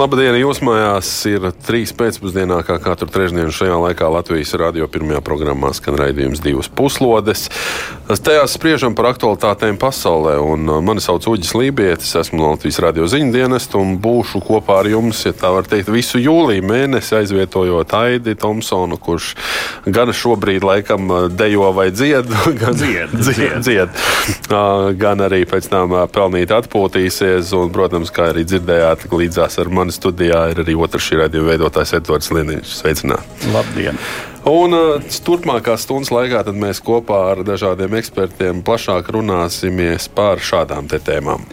Labdien, jūs mājās ir trīs pēcpusdienā, kā katru trešdienu šajā laikā Latvijas radio pirmajā programmā skan raidījums divas puslodes. Tajās spriežam par aktualitātēm pasaulē, un uh, mani sauc Uģis Lībietis, esmu Latvijas radio ziņu dienestu un būšu kopā ar jums, ja tā var teikt, visu jūliju mēnesi aizvietojot Aidi Tomsonu, kurš gan šobrīd laikam uh, dejo vai dzied, gan dzied, dzied, dzied. Uh, gan arī pēc tam pelnīt atpūtīsies, un, protams, kā arī dzirdējāt, līdzās ar mani mani studijā ir arī otrs šī raidījuma veidotājs Edvards Liniņš. Sveicināti! Labdien! Un uh, turpmākās stundas laikā mēs kopā ar dažādiem ekspertiem plašāk runāsimies par šādām tēmām.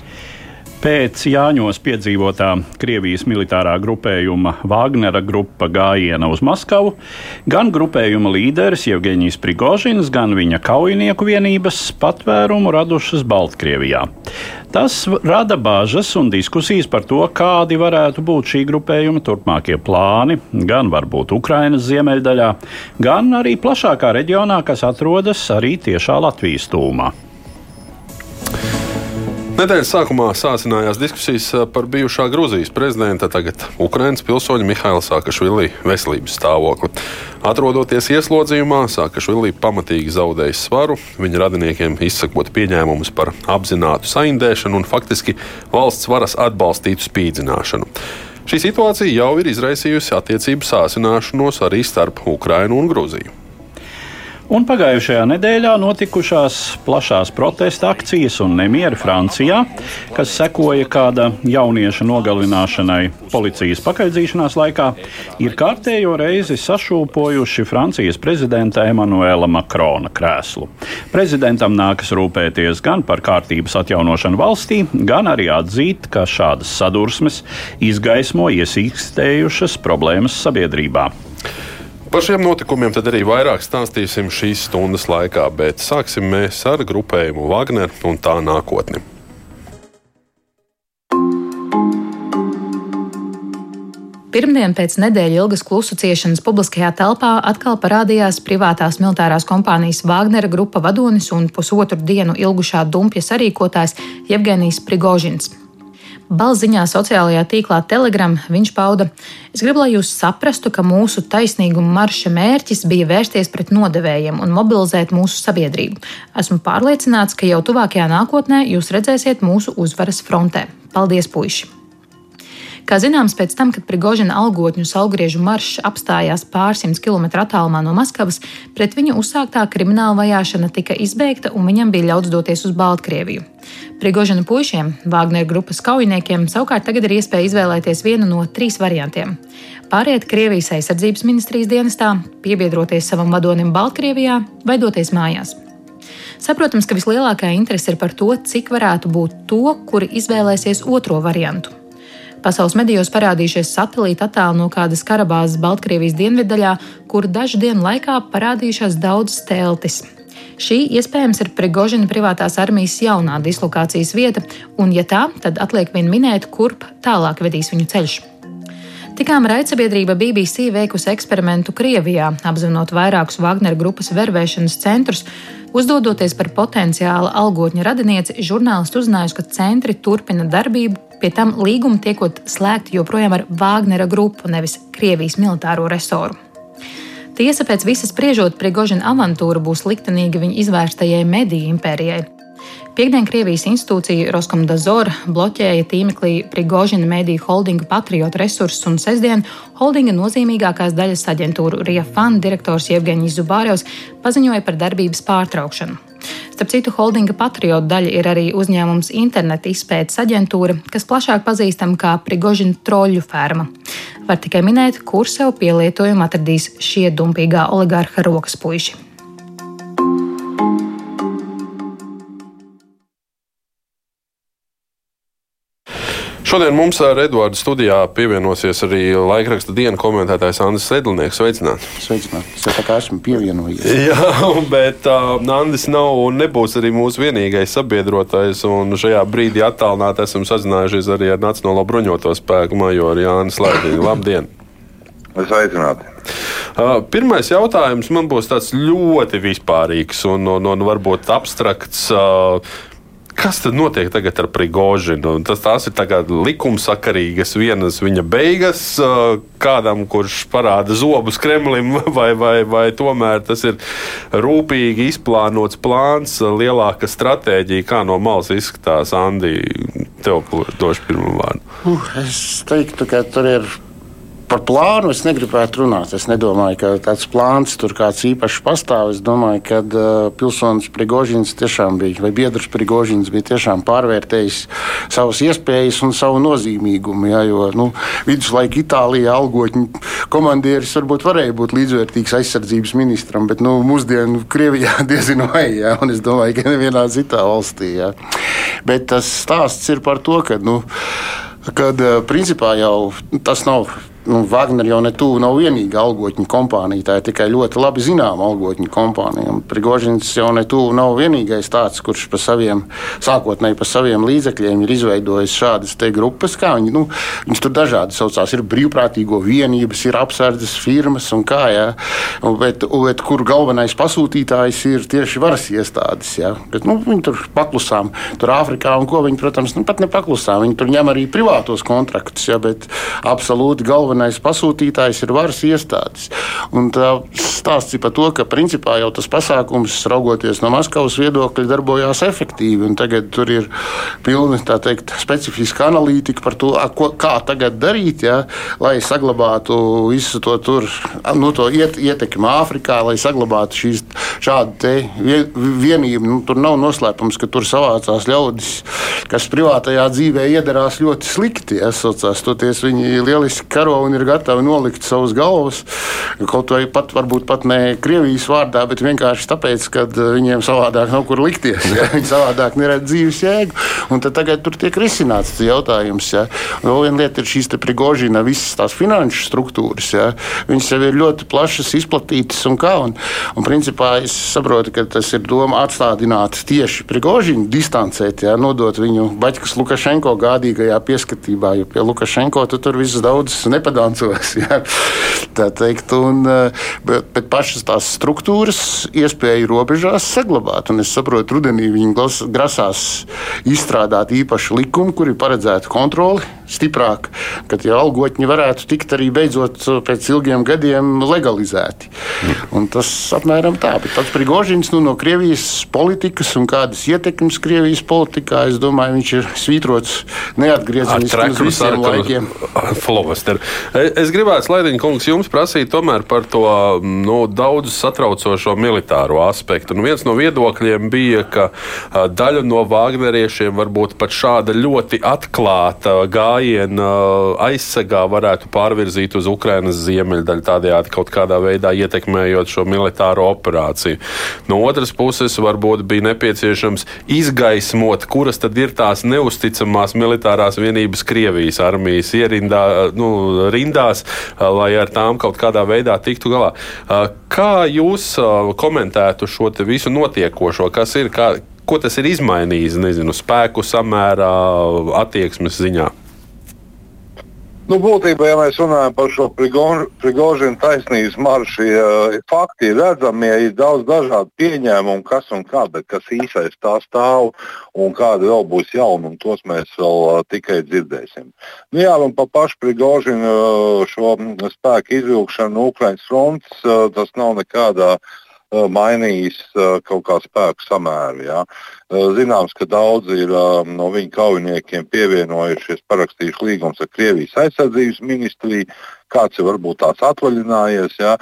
Pēc Jāņos piedzīvotā Krievijas militārā grupējuma Wagnera grupa gājiena uz Maskavu, gan grupējuma līderis Jevgeņijs Prigožins, gan viņa kaujinieku vienības patvērumu radušas Baltkrievijā. Tas rada bāžas un diskusijas par to, kādi varētu būt šī grupējuma turpmākie plāni, gan varbūt Ukrainas ziemeļdaļā, gan arī plašākā reģionā, kas atrodas arī tiešā Latvijas tūmā. Nedēļas sākumā sācinājās diskusijas eh, par bijušā Grūzijas prezidenta, tagad Ukraiņas pilsoņa Mihaila Sakašvili veselības stāvokli. Atrodoties ieslodzījumā, Sakašvili pamatīgi zaudējis svaru, viņa radiniekiem izsakot pieņēmumus par apzinātu saindēšanu un faktiski valsts varas atbalstītu spīdzināšanu. Šī situācija jau ir izraisījusi attiecību sāsināšanos arī starp Ukrainu un Grūziju. Un pagājušajā nedēļā notikušās plašās protesta akcijas un nemieri Francijā, kas sekoja kāda jaunieša nogalināšanai policijas pakaidzīšanās laikā, ir kārtējo reizi sašūpojuši Francijas prezidenta Emanuela Makrona krēslu. Prezidentam nākas rūpēties gan par kārtības atjaunošanu valstī, gan arī atzīt, ka šādas sadursmes izgaismo iesīkstējušas problēmas sabiedrībā. Par šiem notikumiem arī vairāk stāstīsim šīs stundas laikā, bet sāksim mēs ar grupējumu Wagner un tā nākotni. Pirmdien pēc nedēļas ilgas klusu ciešanas publiskajā telpā atkal parādījās privātās militārās kompānijas Wagnera grupa vadonis un pusotru dienu ilgušā dumpja sarīkotājs Jevgenijs Prigožins. Balziņā sociālajā tīklā Telegram viņš pauda: Es gribu, lai jūs saprastu, ka mūsu taisnīguma marša mērķis bija vērsties pret nodevējiem un mobilizēt mūsu sabiedrību. Esmu pārliecināts, ka jau tuvākajā nākotnē jūs redzēsiet mūsu uzvaras frontē. Paldies, puiši! Kā zināms, pēc tam, kad Prigožina algotņu salgriežu maršs apstājās pārsimt kilometru attālumā no Maskavas, pret viņu uzsāktā krimināla vajāšana tika izbeigta un viņam bija ļauts doties uz Baltkrieviju. Prigožina puišiem, Wagner grupas kaujiniekiem, savukārt tagad ir iespēja izvēlēties vienu no trīs variantiem. Pāriet Krievijas aizsardzības ministrijas dienestā, piebiedroties savam vadonim Baltkrievijā vai doties mājās. Saprotams, ka vislielākā interese ir par to, cik varētu būt to, kuri izvēlēsies otro variantu. Pasaules medijos parādījušies satelīta attēli no kādas karabāzes Baltkrievijas dienviddaļā, kur dažu dienu laikā parādījušās daudzas teltis. Šī iespējams ir Prigožina privātās armijas jaunā dislokācijas vieta, un, ja tā, tad atliek vien minēt, kurp tālāk vedīs viņu ceļš. Tikām raidsabiedrība BBC veikusi eksperimentu Krievijā, apzinot vairākus Wagner grupas vervēšanas centrus. Uzdodoties par potenciālu algotņa radinieci, žurnālisti uzzinājuši, ka centri turpina darbību Pie tam līgumi tiekot slēgti joprojām ar Vāgnera grupu, nevis Krievijas militāro resoru. Tiesa pēc visas spriežot, Prigožina avantūra būs liktenīga viņa izvērstajai mediju impērijai. Piektdien Krievijas institūcija Roskomdazor bloķēja tīmeklī Prigožina mediju holdinga Patriot resursus, un sestdien holdinga nozīmīgākās daļas aģentūru Riafan direktors Jevgeņģis Zubārevs paziņoja par darbības pārtraukšanu. Starp citu, holdinga patriotu daļa ir arī uzņēmums interneta izpētes aģentūra, kas plašāk pazīstama kā Prigožina troļļu ferma. Var tikai minēt, kur sev pielietojumu atradīs šie dumpīgā oligārha rokas puiši. Šodien mums ar Eduardu studijā pievienosies arī laikraksta dienas komentētājs Andris Sedlnieks. Sveicināts! Sveicināts! Es tā kā esmu pievienojies. Jā, bet uh, Andris nav un nebūs arī mūsu vienīgais sabiedrotais. Šajā brīdī attālināti esam sazinājušies arī ar Nacionālo bruņoto spēku majoru Jānis Lēdiņu. Labdien! Sveicināti! Uh, pirmais jautājums man būs tāds ļoti vispārīgs un, un, un varbūt abstrakts. Uh, Kas tad notiek tagad ar Prigožinu? Tas tās ir likumsakarīgas vienas viņa beigas kādam, kurš parāda zobus Kremlim, vai, vai, vai tomēr tas ir rūpīgi izplānots plāns, lielāka stratēģija, kā no malas izskatās Andi. Tev došu pirmo vārdu. Uh, es teiktu, ka tur ir Par plānu es negribētu runāt. Es nedomāju, ka tāds plāns tur kāds īpašs pastāv. Es domāju, ka uh, pilsonis Prigožins tiešām bija, vai biedrs Prigožins bija tiešām pārvērtējis savas iespējas un savu nozīmīgumu. Ja, jo nu, viduslaika Itālijā algotņu komandieris varbūt varēja būt līdzvērtīgs aizsardzības ministram, bet nu, mūsdienu Krievijā diezin vai. Ja, un es domāju, ka nevienā citā valstī. Ja. Bet tas stāsts ir par to, ka. Nu, kad uh, principā jau tas nav nu, Wagner jau ne tuvu nav vienīga algotņu kompānija. Tā ir tikai ļoti labi zināma algotņu kompānija. Prigožins jau ne tuvu nav vienīgais tāds, kurš pa saviem, sākotnēji par saviem līdzekļiem ir izveidojis šādas grupas. Viņi, nu, viņas tur dažādi saucās. Ir brīvprātīgo vienības, ir apsardzes firmas un kā. Ja? Bet, bet kur galvenais pasūtītājs ir tieši varas iestādes. Ja? Bet, nu, viņi tur paklusām, tur Āfrikā un ko viņi, protams, nu, pat nepaklusām. Viņi tur ņem arī privātos kontraktus, ja? bet absolūti galvenais galvenais pasūtītājs ir varas iestādes. Un tā stāsts ir par to, ka principā jau tas pasākums, raugoties no Maskavas viedokļa, darbojās efektīvi. Tagad tur ir pilna teikt, specifiska analītika par to, ko, kā tagad darīt, ja, lai saglabātu visu to, tur, nu, to iet, ietekmi Āfrikā, lai saglabātu šīs, šādu vienību. Nu, tur nav noslēpums, ka tur savācās ļaudis, kas privātajā dzīvē iedarās ļoti slikti. Ja, toties viņi lieliski karo un ir gatavi nolikt savus galvas. Kaut vai pat, varbūt pat ne Krievijas vārdā, bet vienkārši tāpēc, ka eh, viņiem savādāk nav kur likties. Ja? Viņi savādāk neredz dzīves jēgu. Un tad tagad tur tiek risināts tas jautājums. Ja? Vēl viena lieta ir šīs Prigožina visas tās finanšu struktūras. Ja? Viņas jau ir ļoti plašas, izplatītas un kā. Un, un principā es saprotu, ka tas ir doma atstādināt tieši Prigožinu, distancēt, ja? nodot viņu Baļķis Lukašenko gādīgajā pieskatībā, jo pie Lukašenko tu tur viss daudz nepatīk dancos. Ja? Tā teikt, un, eh, bet, bet pašas tās struktūras iespēju robežās saglabāt. Un es saprotu, rudenī viņi grasās izstrādāt īpašu likumu, kur ir paredzēta kontroli stiprāk, ka tie algotņi varētu tikt arī beidzot pēc ilgiem gadiem legalizēti. Un tas apmēram tā. Bet pats Prigožins nu, no Krievijas politikas un kādas ietekmes Krievijas politikā, es domāju, viņš ir svītrots neatgriezeniski uz visiem laikiem. Flomaster. Es gribētu, Laidiņa kungs, jums prasīt tomēr par to nu, daudz satraucošo militāro aspektu. Nu, viens no viedokļiem bija, ka daļa no Wagneriešiem varbūt pat šāda ļoti atklāta gāja gājiena aizsegā varētu pārvirzīt uz Ukrainas ziemeļdaļu, tādējādi kaut kādā veidā ietekmējot šo militāro operāciju. No otras puses, varbūt bija nepieciešams izgaismot, kuras tad ir tās neusticamās militārās vienības Krievijas armijas ierindā, nu, rindās, lai ar tām kaut kādā veidā tiktu galā. Kā jūs komentētu šo visu notiekošo, kas ir? Kā, ko tas ir izmainījis, nezinu, spēku samērā, attieksmes ziņā? Nu, būtībā, ja mēs runājam par šo Prigožinu taisnības maršu, ja fakti ir redzami, ja ir daudz dažādu pieņēmumu, kas un kā, bet kas īsais tā stāv un kādi vēl būs jaunumi, tos mēs vēl uh, tikai dzirdēsim. Nu, jā, un par pašu Prigožinu šo spēku izvilkšanu Ukraiņas frontes, tas nav nekādā uh, Uh, mainījis uh, kaut kā spēku samēru. Ja. Uh, zināms, ka daudzi ir no viņa kaujiniekiem pievienojušies, parakstījuši līgumus ar Krievijas aizsardzības ministriju, kāds ir varbūt tāds atvaļinājies. Ja.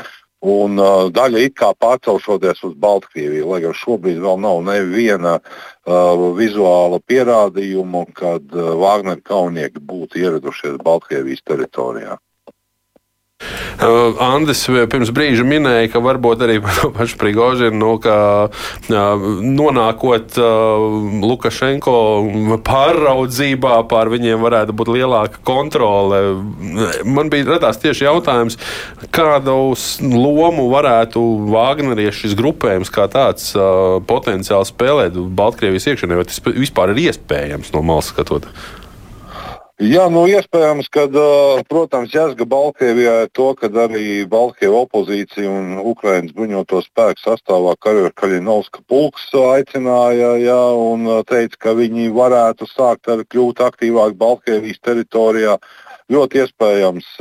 Un uh, daļa it kā pārcelšoties uz Baltkrieviju, lai gan šobrīd vēl nav neviena uh, vizuāla pierādījuma, kad uh, Wagner kaujinieki būtu ieradušies Baltkrievijas teritorijā. Uh, Andris pirms brīža minēja, ka varbūt arī par to pašu Prigožinu, nu, ka uh, nonākot uh, Lukašenko pāraudzībā, pār viņiem varētu būt lielāka kontrole. Man bija radās tieši jautājums, kādu lomu varētu Vāgneriešu šis grupējums kā tāds uh, potenciāli spēlēt Baltkrievijas iekšienē, vai tas vispār ir iespējams no malas skatoties? Jā, nu iespējams, ka, protams, jāsaka Baltkrievijā ir to, ka arī Baltkrievu opozīcija un Ukraiņas bruņoto spēku sastāvā Karjera Kaļinovska pulks aicināja jā, un teica, ka viņi varētu sākt ar kļūt aktīvāk Baltkrievijas teritorijā. Ļoti iespējams,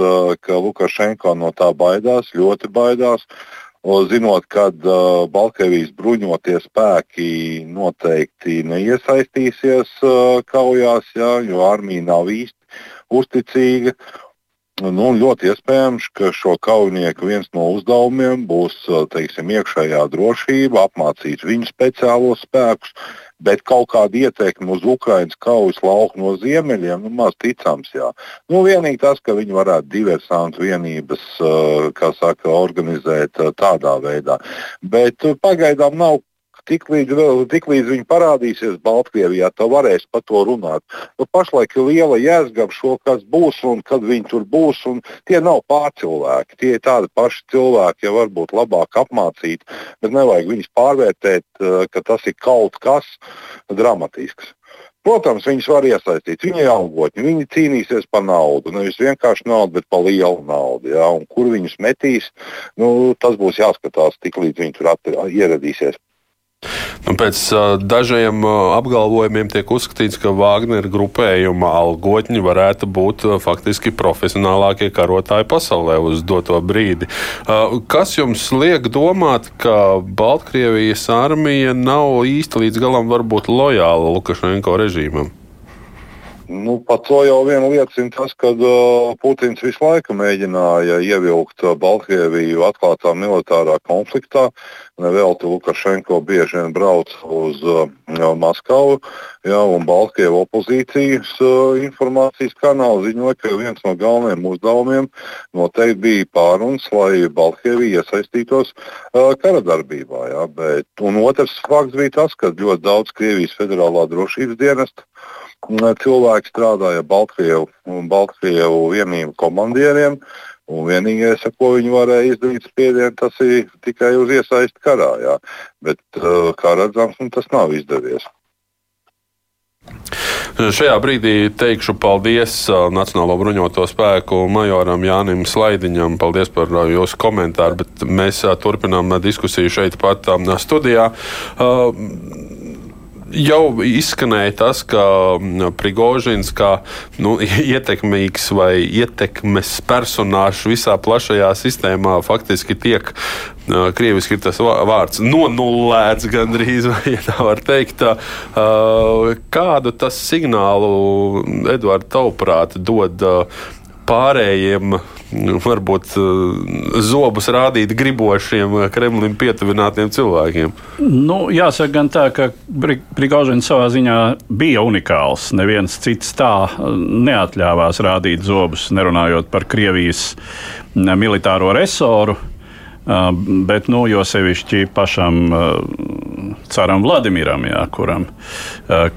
ka Lukašenko no tā baidās, ļoti baidās. Uh, zinot, ka uh, Baltkrievijas bruņotie spēki noteikti neiesaistīsies uh, kaujās, jā, jo armija nav īsti uzticīga. Nu, ļoti iespējams, ka šo kaujinieku viens no uzdevumiem būs teiksim, iekšējā drošība, apmācīt viņu speciālos spēkus, bet kaut kāda ietekme uz Ukraiņas kaujas lauku no ziemeļiem, nu, maz ticams. Jā. Nu, vienīgi tas, ka viņi varētu diversantu vienības saka, organizēt tādā veidā. Bet pagaidām nav Tik līdz, tik viņi parādīsies Baltkrievijā, tad varēs par to runāt. Nu, pašlaik ir liela jēga šo, kas būs un kad viņi tur būs. Tie nav pārcilvēki. Tie ir tādi paši cilvēki, ja varbūt labāk apmācīti, bet nevajag viņus pārvērtēt, eh, ka tas ir kaut kas dramatisks. Protams, viņus var iesaistīt. Viņi ir algotņi, viņi cīnīsies par naudu. Nevis vienkārši naudu, bet par lielu naudu. Ja? Un kur viņus metīs, nu, tas būs jāskatās, tik līdz viņi tur ieradīsies. Nu, pēc dažiem apgalvojumiem tiek uzskatīts, ka Wagner grupējuma algotņi varētu būt faktiski profesionālākie karotāji pasaulē uz doto brīdi. Kas jums liek domāt, ka Baltkrievijas armija nav īsti līdz galam varbūt lojāla Lukašenko režīmam? Nu, par to jau vien liecina tas, ka uh, Putins visu laiku mēģināja ievilkt uh, Baltkrieviju atklātā militārā konfliktā. Nevelti Lukašenko bieži vien brauc uz uh, Maskavu, ja, un Baltkrievu opozīcijas uh, informācijas kanāli ziņoja, ka viens no galvenajiem uzdevumiem noteikti bija pārunas, lai Baltkrievija iesaistītos uh, kara darbībā. Ja, bet, un otrs fakts bija tas, ka ļoti daudz Krievijas federālā drošības dienesta cilvēki strādāja Baltkrievu Baltkrievu vienību komandieriem. Un vienīgais, ko viņi varēja izdarīt spiedienu, tas ir tikai uz iesaisti karā. Jā. Bet, kā redzams, nu, tas nav izdevies. Šajā brīdī teikšu paldies Nacionālo bruņoto spēku majoram Jānim Slaidiņam. Paldies par jūsu komentāru, bet mēs turpinām diskusiju šeit pat studijā jau izskanēja tas, ka Prigožins kā nu, ietekmīgs vai ietekmes personāžs visā plašajā sistēmā faktiski tiek. Krieviski ir tas vārds nonullēts gandrīz, ja tā var teikt. Kādu tas signālu, Edvards, tavuprāt, dod pārējiem varbūt eh, zobus rādīt gribošiem, eh, Kremlim pietuvinātiem cilvēkiem? Nu, jāsaka gan tā, ka Prigaužins savā ziņā bija unikāls. Neviens cits tā eh, neatļāvās rādīt zobus, nerunājot par Krievijas militāro resoru. Bet, nu, jo sevišķi pašam caram Vladimiram, jā, kuram,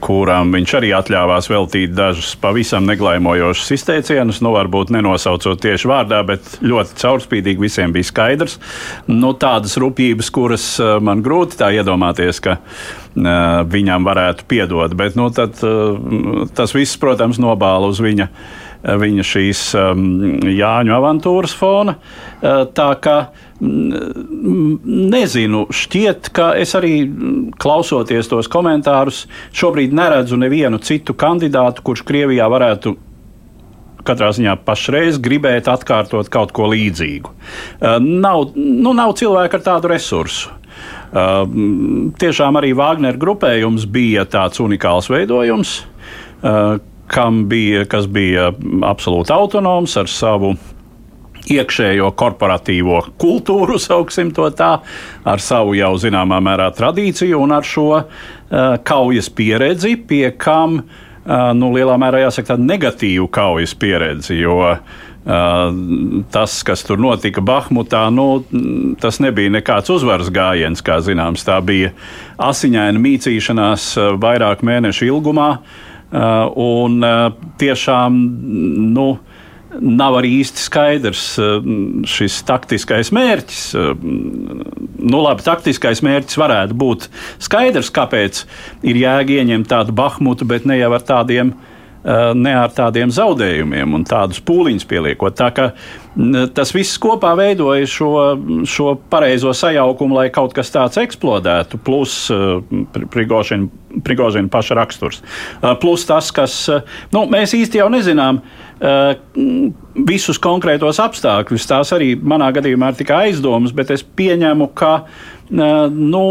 kuram viņš arī atļāvās veltīt dažus pavisam neglaimojošus izteicienus. Nu, varbūt nenosaucot tieši vārdā, bet ļoti caurspīdīgi visiem bija skaidrs. Nu, tādas rūpības, kuras man grūti tā iedomāties, ka viņam varētu piedot. Bet nu, tad, tas viss, protams, nobāla uz viņa viņa šīs um, Jāņu avantūras fona. Tā kā Nezinu, šķiet, ka es arī klausoties tos komentārus, šobrīd neredzu nevienu citu kandidātu, kurš Krievijā varētu katrā ziņā pašreiz gribēt atkārtot kaut ko līdzīgu. Uh, nav, nu, nav cilvēku ar tādu resursu. Uh, tiešām arī Wagner grupējums bija tāds unikāls veidojums, uh, kam bija, kas bija absolūti autonoms ar savu iekšējo korporatīvo kultūru, sauksim to tā, ar savu jau zināmā mērā tradīciju un ar šo uh, kaujas pieredzi, pie kam uh, nu, lielā mērā jāsaka tāda negatīva kaujas pieredze, jo tas, kas tur notika Bahmutā, nu, tas nebija nekāds uzvaras gājiens, kā zināms. Tā bija asiņaina mīcīšanās vairāk mēnešu ilgumā. Un tiešām, nu, nav arī īsti skaidrs šis taktiskais mērķis. Nu, labi, taktiskais mērķis varētu būt skaidrs, kāpēc ir jēga ieņemt tādu Bahmutu, bet ne jau ar tādiem Eh, ne ar tādiem zaudējumiem un tādus pūliņus pieliekot. Tā ka tas viss kopā veidoja šo, šo pareizo sajaukumu, lai kaut kas tāds eksplodētu, plus eh, Prigožina paša raksturs. Eh, plus tas, kas nu, mēs īsti jau nezinām visus konkrētos apstākļus. Tās arī manā gadījumā ir tikai aizdomas, bet es pieņemu, ka nu,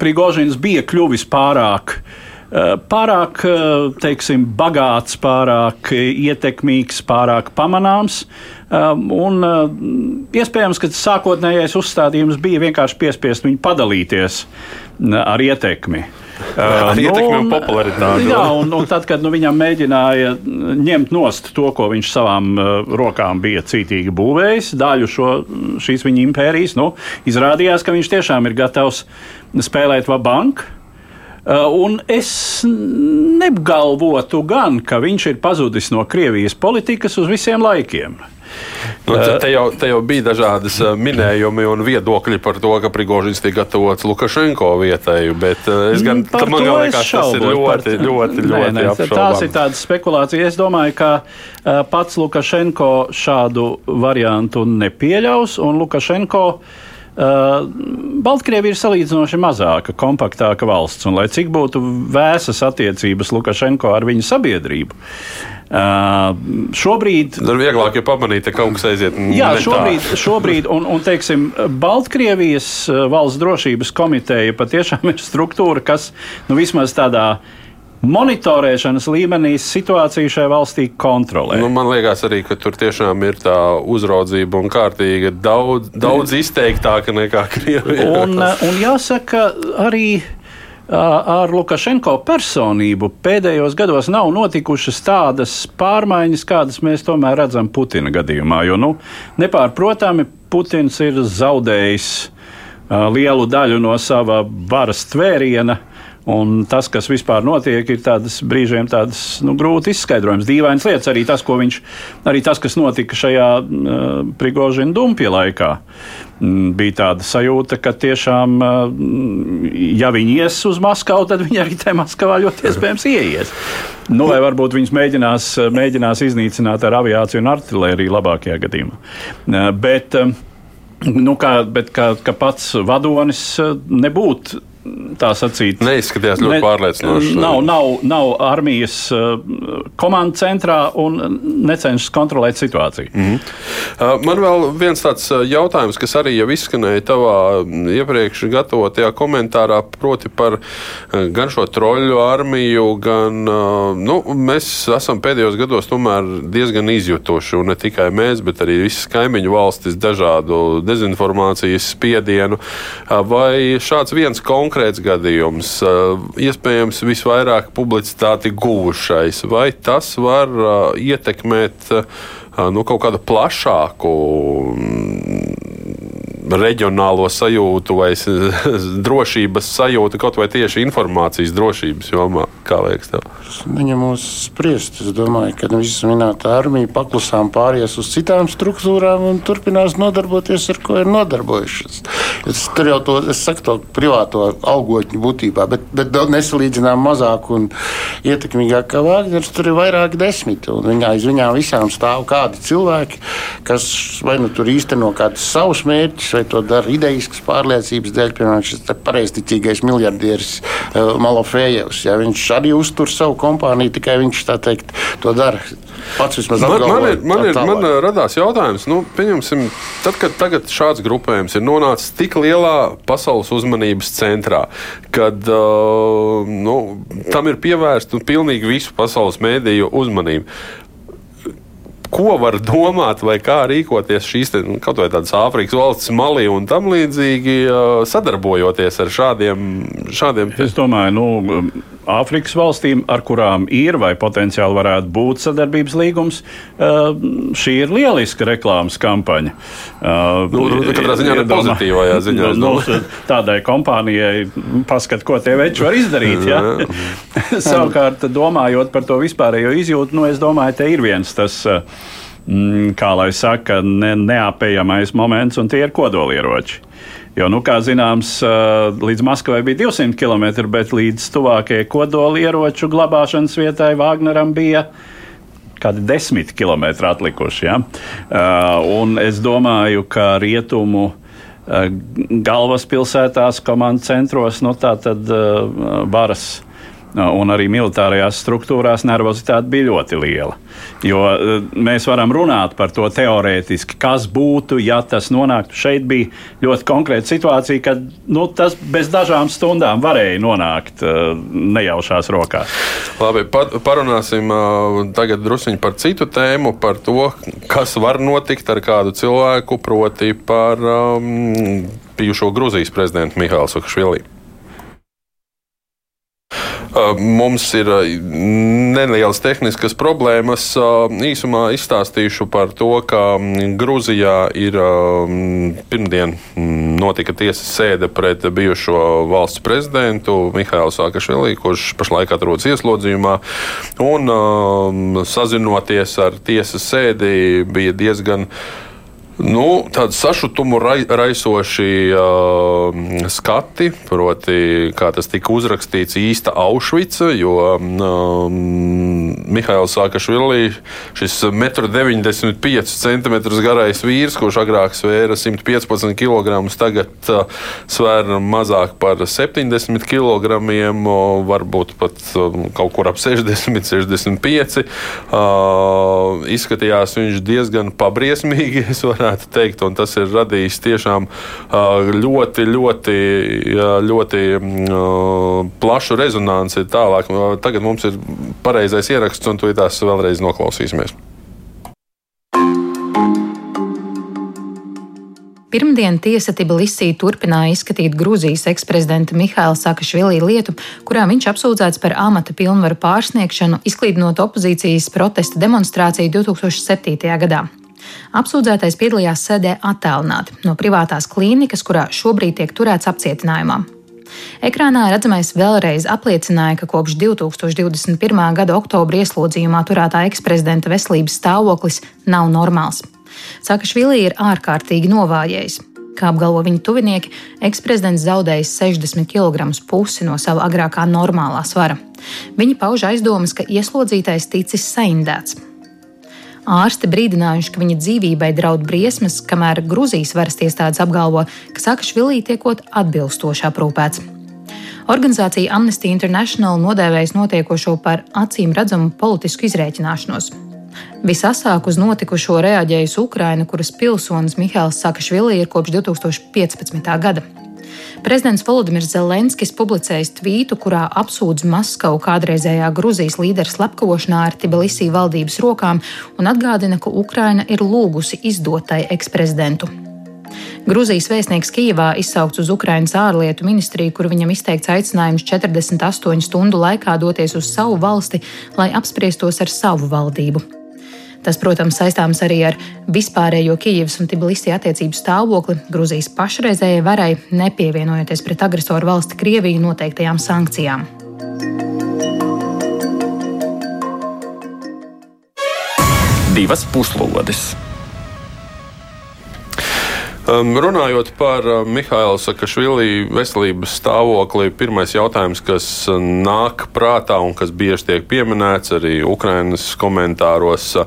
Prigožins bija kļuvis pārāk uh, Eh, pārāk eh, teiksim, bagāts, pārāk ietekmīgs, pārāk pamanāms. Eh, un iespējams, ka sākotnējais uzstādījums bija vienkārši piespiest viņu padalīties ar ietekmi. Ar nu, ietekmi un popularitāti. Jā, un, un tad, kad nu, viņam mēģināja ņemt nost to, ko viņš savām rokām bija cītīgi būvējis, daļu šo, šīs viņa impērijas, nu, izrādījās, ka viņš tiešām ir gatavs spēlēt va banku Uh, un es neapgalvotu gan, ka viņš ir pazudis no Krievijas politikas uz visiem laikiem. Nu, te, jau, te jau bija dažādas uh, minējumi un viedokļi par to, ka Prigožins tiek gatavots Lukašenko vietai. Bet uh, es gan man liekas, tas ir ļoti, par... ļoti, ļoti, ļoti nē, nē, Tās ir tādas spekulācijas. Es domāju, ka pats Lukašenko šādu variantu nepieļaus un Lukašenko. Uh, Baltkrievija ir salīdzinoši mazāka, kompaktāka valsts, un lai cik būtu vēsas attiecības Lukašenko ar viņu sabiedrību, Uh, šobrīd ir vieglāk, ja pamanīt, ka kaut kas aiziet. Jā, šobrīd, šobrīd un, un teiksim, Baltkrievijas valsts drošības komiteja patiešām ir struktūra, kas nu, vismaz tādā monitorēšanas līmenī situāciju šajā valstī kontrolē. Nu, man liekas, arī tur tiešām ir tā uzraudzība un kārtīga daudz, daudz izteiktāka nekā Krievijā. Un, un jāsaka, arī ar Lukašenko personību pēdējos gados nav notikušas tādas pārmaiņas, kādas mēs tomēr redzam Putina gadījumā. Jo nu, nepārprotami Putins ir zaudējis lielu daļu no sava varas tvēriena Un tas, kas vispār notiek, ir tādas brīžiem tādas, nu, grūti izskaidrojams, dīvainas lietas. Arī tas, viņš, arī tas kas notika šajā uh, Prigožina dumpja laikā, mm, bija tāda sajūta, ka tiešām, uh, ja viņi ies uz Maskavu, tad viņi arī tajā Maskavā ļoti iespējams ieies. Nu, vai varbūt viņus mēģinās, mēģinās iznīcināt ar aviāciju un artēriju labākajā gadījumā. Uh, bet, uh, Nu, kā, bet kā, kā pats vadonis nebūtu tā sacīt. Neizskatījās ļoti ne, pārliecinoši. Nav, nav, nav armijas uh, komandas centrā un necenšas kontrolēt situāciju. Mm -hmm. man vēl viens tāds uh, jautājums, kas arī jau izskanēja tavā mm, iepriekš gatavotajā komentārā, proti par gan šo troļu armiju, gan nu, mēs esam pēdējos gados tomēr diezgan izjutuši, un ne tikai mēs, bet arī visas kaimiņu valstis dažādu dezinformācijas spiedienu. Vai šāds viens konkrēts konkrēts gadījums, iespējams, visvairāk publicitāti guvušais, vai tas var ietekmēt nu, kaut kādu plašāku reģionālo sajūtu vai drošības sajūtu, kaut vai tieši informācijas drošības jomā? Kā liekas tev? Viņam mūs spriest. Es domāju, ka visas minētā armija paklusām pāries uz citām struktūrām un turpinās nodarboties ar ko ir nodarbojušies. Es tur jau to, es saku to privāto algotņu būtībā, bet, bet nesalīdzinām mazāk un ietekmīgāk kā Vāģners. Tur ir vairāk desmit, un viņā aiz viņām visām stāv kādi cilvēki, kas vai nu tur īsteno kādus savus mērķus, vai to dara idejas pārliecības dēļ. Piemēram, šis pareizticīgais miljardieris uh, Malofējevs. Ja, viņš arī uztur savu kompāniju, tikai viņš teikt, to dara. Pats vismaz man, man, ir, man, ir, man radās jautājums, nu, tad, kad tagad šāds grupējums ir nonācis tik lielā pasaules uzmanības centrā, kad uh, nu, tam ir pievērsta pilnīgi visu pasaules mēdīju uzmanību ko var domāt vai kā rīkoties šīs te, nu, kaut vai tādas Āfrikas valsts, Malī un tam līdzīgi, sadarbojoties ar šādiem. šādiem te... Es domāju, nu, Āfrikas valstīm, ar kurām ir vai potenciāli varētu būt sadarbības līgums, šī ir lieliska reklāmas kampaņa. Uh, nu, nu, katrā ziņā ne pozitīvajā ziņā. Nu, nu, tādai kompānijai paskat, ko tie veči var izdarīt. Ja? Savukārt, domājot par to vispārējo izjūtu, nu, es domāju, te ir viens tas. Uh, kā lai saka, ne, neapējamais moments, un tie ir kodolieroči. Jo, nu, kā zināms, līdz Maskavai bija 200 km, bet līdz tuvākajai kodolieroču glabāšanas vietai Vāgneram bija kādi desmit km atlikuši. Ja? Un es domāju, ka rietumu galvaspilsētās, komandas centros, nu, tā tad varas un arī militārajās struktūrās nervozitāte bija ļoti liela. Jo e, mēs varam runāt par to teorētiski, kas būtu, ja tas nonāktu. Šeit bija ļoti konkrēta situācija, kad nu, tas bez dažām stundām varēja nonākt e, nejaušās rokās. Labi, parunāsim tagad druskuļi par citu tēmu, par to, kas var notikt ar kādu cilvēku, proti par um, bijušo Grūzijas prezidentu Mihālu Sakašvili. Mums ir nelielas tehniskas problēmas. Īsumā izstāstīšu par to, ka Grūzijā ir pirmdien notika tiesas sēde pret bijušo valsts prezidentu Mihālu Sakašvili, kurš pašlaik atrodas ieslodzījumā. Un sazinoties ar tiesas sēdi bija diezgan Nu, Tādi sašutumu rai, raisoši uh, skati, proti, kā tas tika uzrakstīts, īsta Aušvica, jo um, Mihails Sakašvili, šis 1,95 cm garais vīrs, kurš agrāk svēra 115 kg, tagad uh, svēra mazāk par 70 kg, varbūt pat um, kaut kur ap 60, 65. Uh, izskatījās viņš diezgan pabriesmīgi, es varētu varētu teikt, un tas ir radījis tiešām ļoti, ļoti, ļoti plašu rezonanci tālāk. Tagad mums ir pareizais ieraksts, un to tās vēlreiz noklausīsimies. Pirmdien tiesa Tbilisī turpināja izskatīt Grūzijas eksprezidenta Mihaila Sakašvilī lietu, kurā viņš apsūdzēts par amata pilnvaru pārsniegšanu, izklīdinot opozīcijas protesta demonstrāciju 2007. gadā. Apsūdzētais piedalījās sēdē attēlināti no privātās klīnikas, kurā šobrīd tiek turēts apcietinājumā. Ekrānā redzamais vēlreiz apliecināja, ka kopš 2021. gada oktobra ieslodzījumā turētā eksprezidenta veselības stāvoklis nav normāls. Sakašvili ir ārkārtīgi novājējis. Kā apgalvo viņa tuvinieki, eksprezidents zaudējis 60 kg pusi no sava agrākā normālā svara. Viņi pauž aizdomas, ka ieslodzītais ticis saindēts. Ārsti brīdinājuši, ka viņa dzīvībai draud briesmas, kamēr Grūzijas varas iestādes apgalvo, ka Sakašvilī tiekot atbilstoši aprūpēts. Organizācija Amnesty International nodēvējas notiekošo par acīm redzamu politisku izrēķināšanos. Visasāk uz notikušo reaģējusi Ukraina, kuras pilsonis Mihāls Sakašvili ir kopš 2015. gada. Prezidents Volodimirs Zelenskis publicējis tvītu, kurā apsūdz Maskavu kādreizējā Gruzijas līderu slepkavošanā ar Tbilisī valdības rokām un atgādina, ka Ukraina ir lūgusi izdot tai eksprezidentu. Grūzijas vēstnieks Kijavā izsaukts uz Ukrainas ārlietu ministriju, kur viņam izteikts aicinājums 48 stundu laikā doties uz savu valsti, lai apspriestos ar savu valdību. Tas, protams, saistāms arī ar vispārējo Kijavas un Tbilisī attiecību stāvokli Grūzijas pašreizējai varai, nepievienojoties pret agresoru valsti Krieviju noteiktajām sankcijām. Divas puslodes! Um, runājot par uh, Mihālu Sakašvili veselības stāvokli, pirmais jautājums, kas uh, nāk prātā un kas bieži tiek pieminēts arī Ukrainas komentāros uh,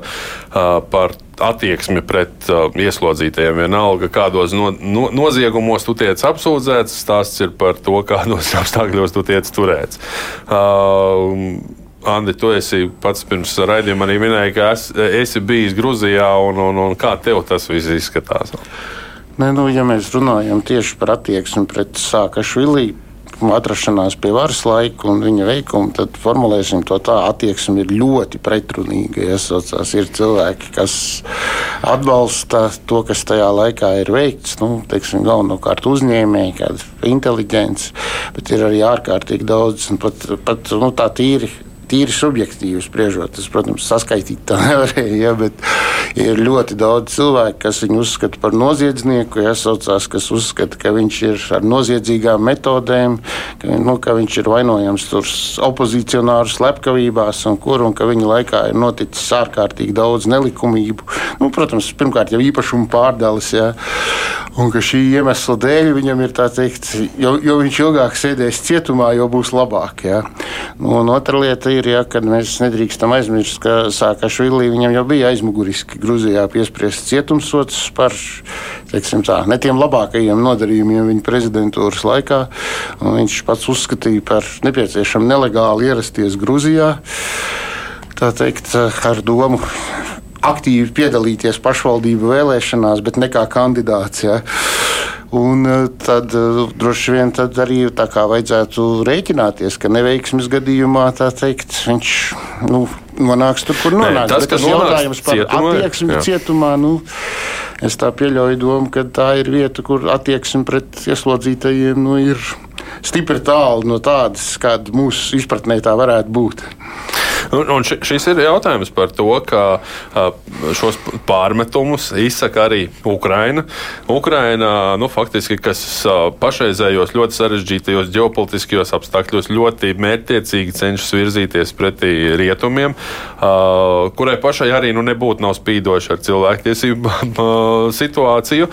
par attieksmi pret uh, ieslodzītajiem. Vienalga, kādos no, no, noziegumos tu tiec apsūdzēts, stāsts ir par to, kādos apstākļos tu tiec turēts. Uh, Andi, tu esi pats pirms raidījuma arī minēji, ka es, esi bijis Grūzijā, un, un, un kā tev tas viss izskatās? Ne, nu, ja mēs runājam tieši par attieksmi pret Sākašvili, atrašanās pie varas laika un viņa veikuma, tad formulēsim to tā, attieksme ir ļoti pretrunīga. Iesaucās. Ir cilvēki, kas atbalsta to, kas tajā laikā ir veikts, nu, teiksim, galvenokārt uzņēmēji, kāda inteliģence, bet ir arī ārkārtīgi daudz, un pat, pat nu, tā tīri tīri subjektīvi spriežot, es, protams, saskaitīt tā nevarēju, ja, bet ir ļoti daudz cilvēku, kas viņu uzskata par noziedznieku, ja saucās, kas uzskata, ka viņš ir ar noziedzīgām metodēm, ka, nu, ka viņš ir vainojams opozicionāru slepkavībās un kur, un ka viņa laikā ir noticis ārkārtīgi daudz nelikumību. Nu, protams, pirmkārt jau īpašumu pārdales, ja, un ka šī iemesla dēļ viņam ir tā teikt, jo, jo viņš ilgāk sēdēs cietumā, jo būs labāk. Ja. Nu, un otra lieta ir, ja, kad mēs nedrīkstam aizmirst, ka Sākašvili viņam jau bija aizmuguriski Grūzijā piespriests cietumsots par tā, ne tiem labākajiem nodarījumiem viņa prezidentūras laikā. Viņš pats uzskatīja par nepieciešamu nelegāli ierasties Grūzijā. Tā teikt, ar domu aktīvi piedalīties pašvaldību vēlēšanās, bet ne kā kandidāts. Ja. Un eh, tad eh, droši vien tad arī tā kā vajadzētu rēķināties, ka neveiksmes gadījumā teikt, viņš nu, nonāks tur, kur nonāks. Nē, tas, kas jautājums par cietumā, attieksmi jā. cietumā, nu, es tā pieļauju domu, ka tā ir vieta, kur attieksme pret ieslodzītajiem nu, ir stipri tālu no tādas, kāda mūsu izpratnē tā varētu būt. Un, un šis ir jautājums par to, ka šos pārmetumus izsaka arī Ukraina. Ukraina, nu, faktiski, kas pašreizējos ļoti sarežģītajos ģeopolitiskajos apstākļos ļoti mērķtiecīgi cenšas virzīties pretī rietumiem, kurai pašai arī nu, nebūtu nav spīdoši ar cilvēktiesību situāciju.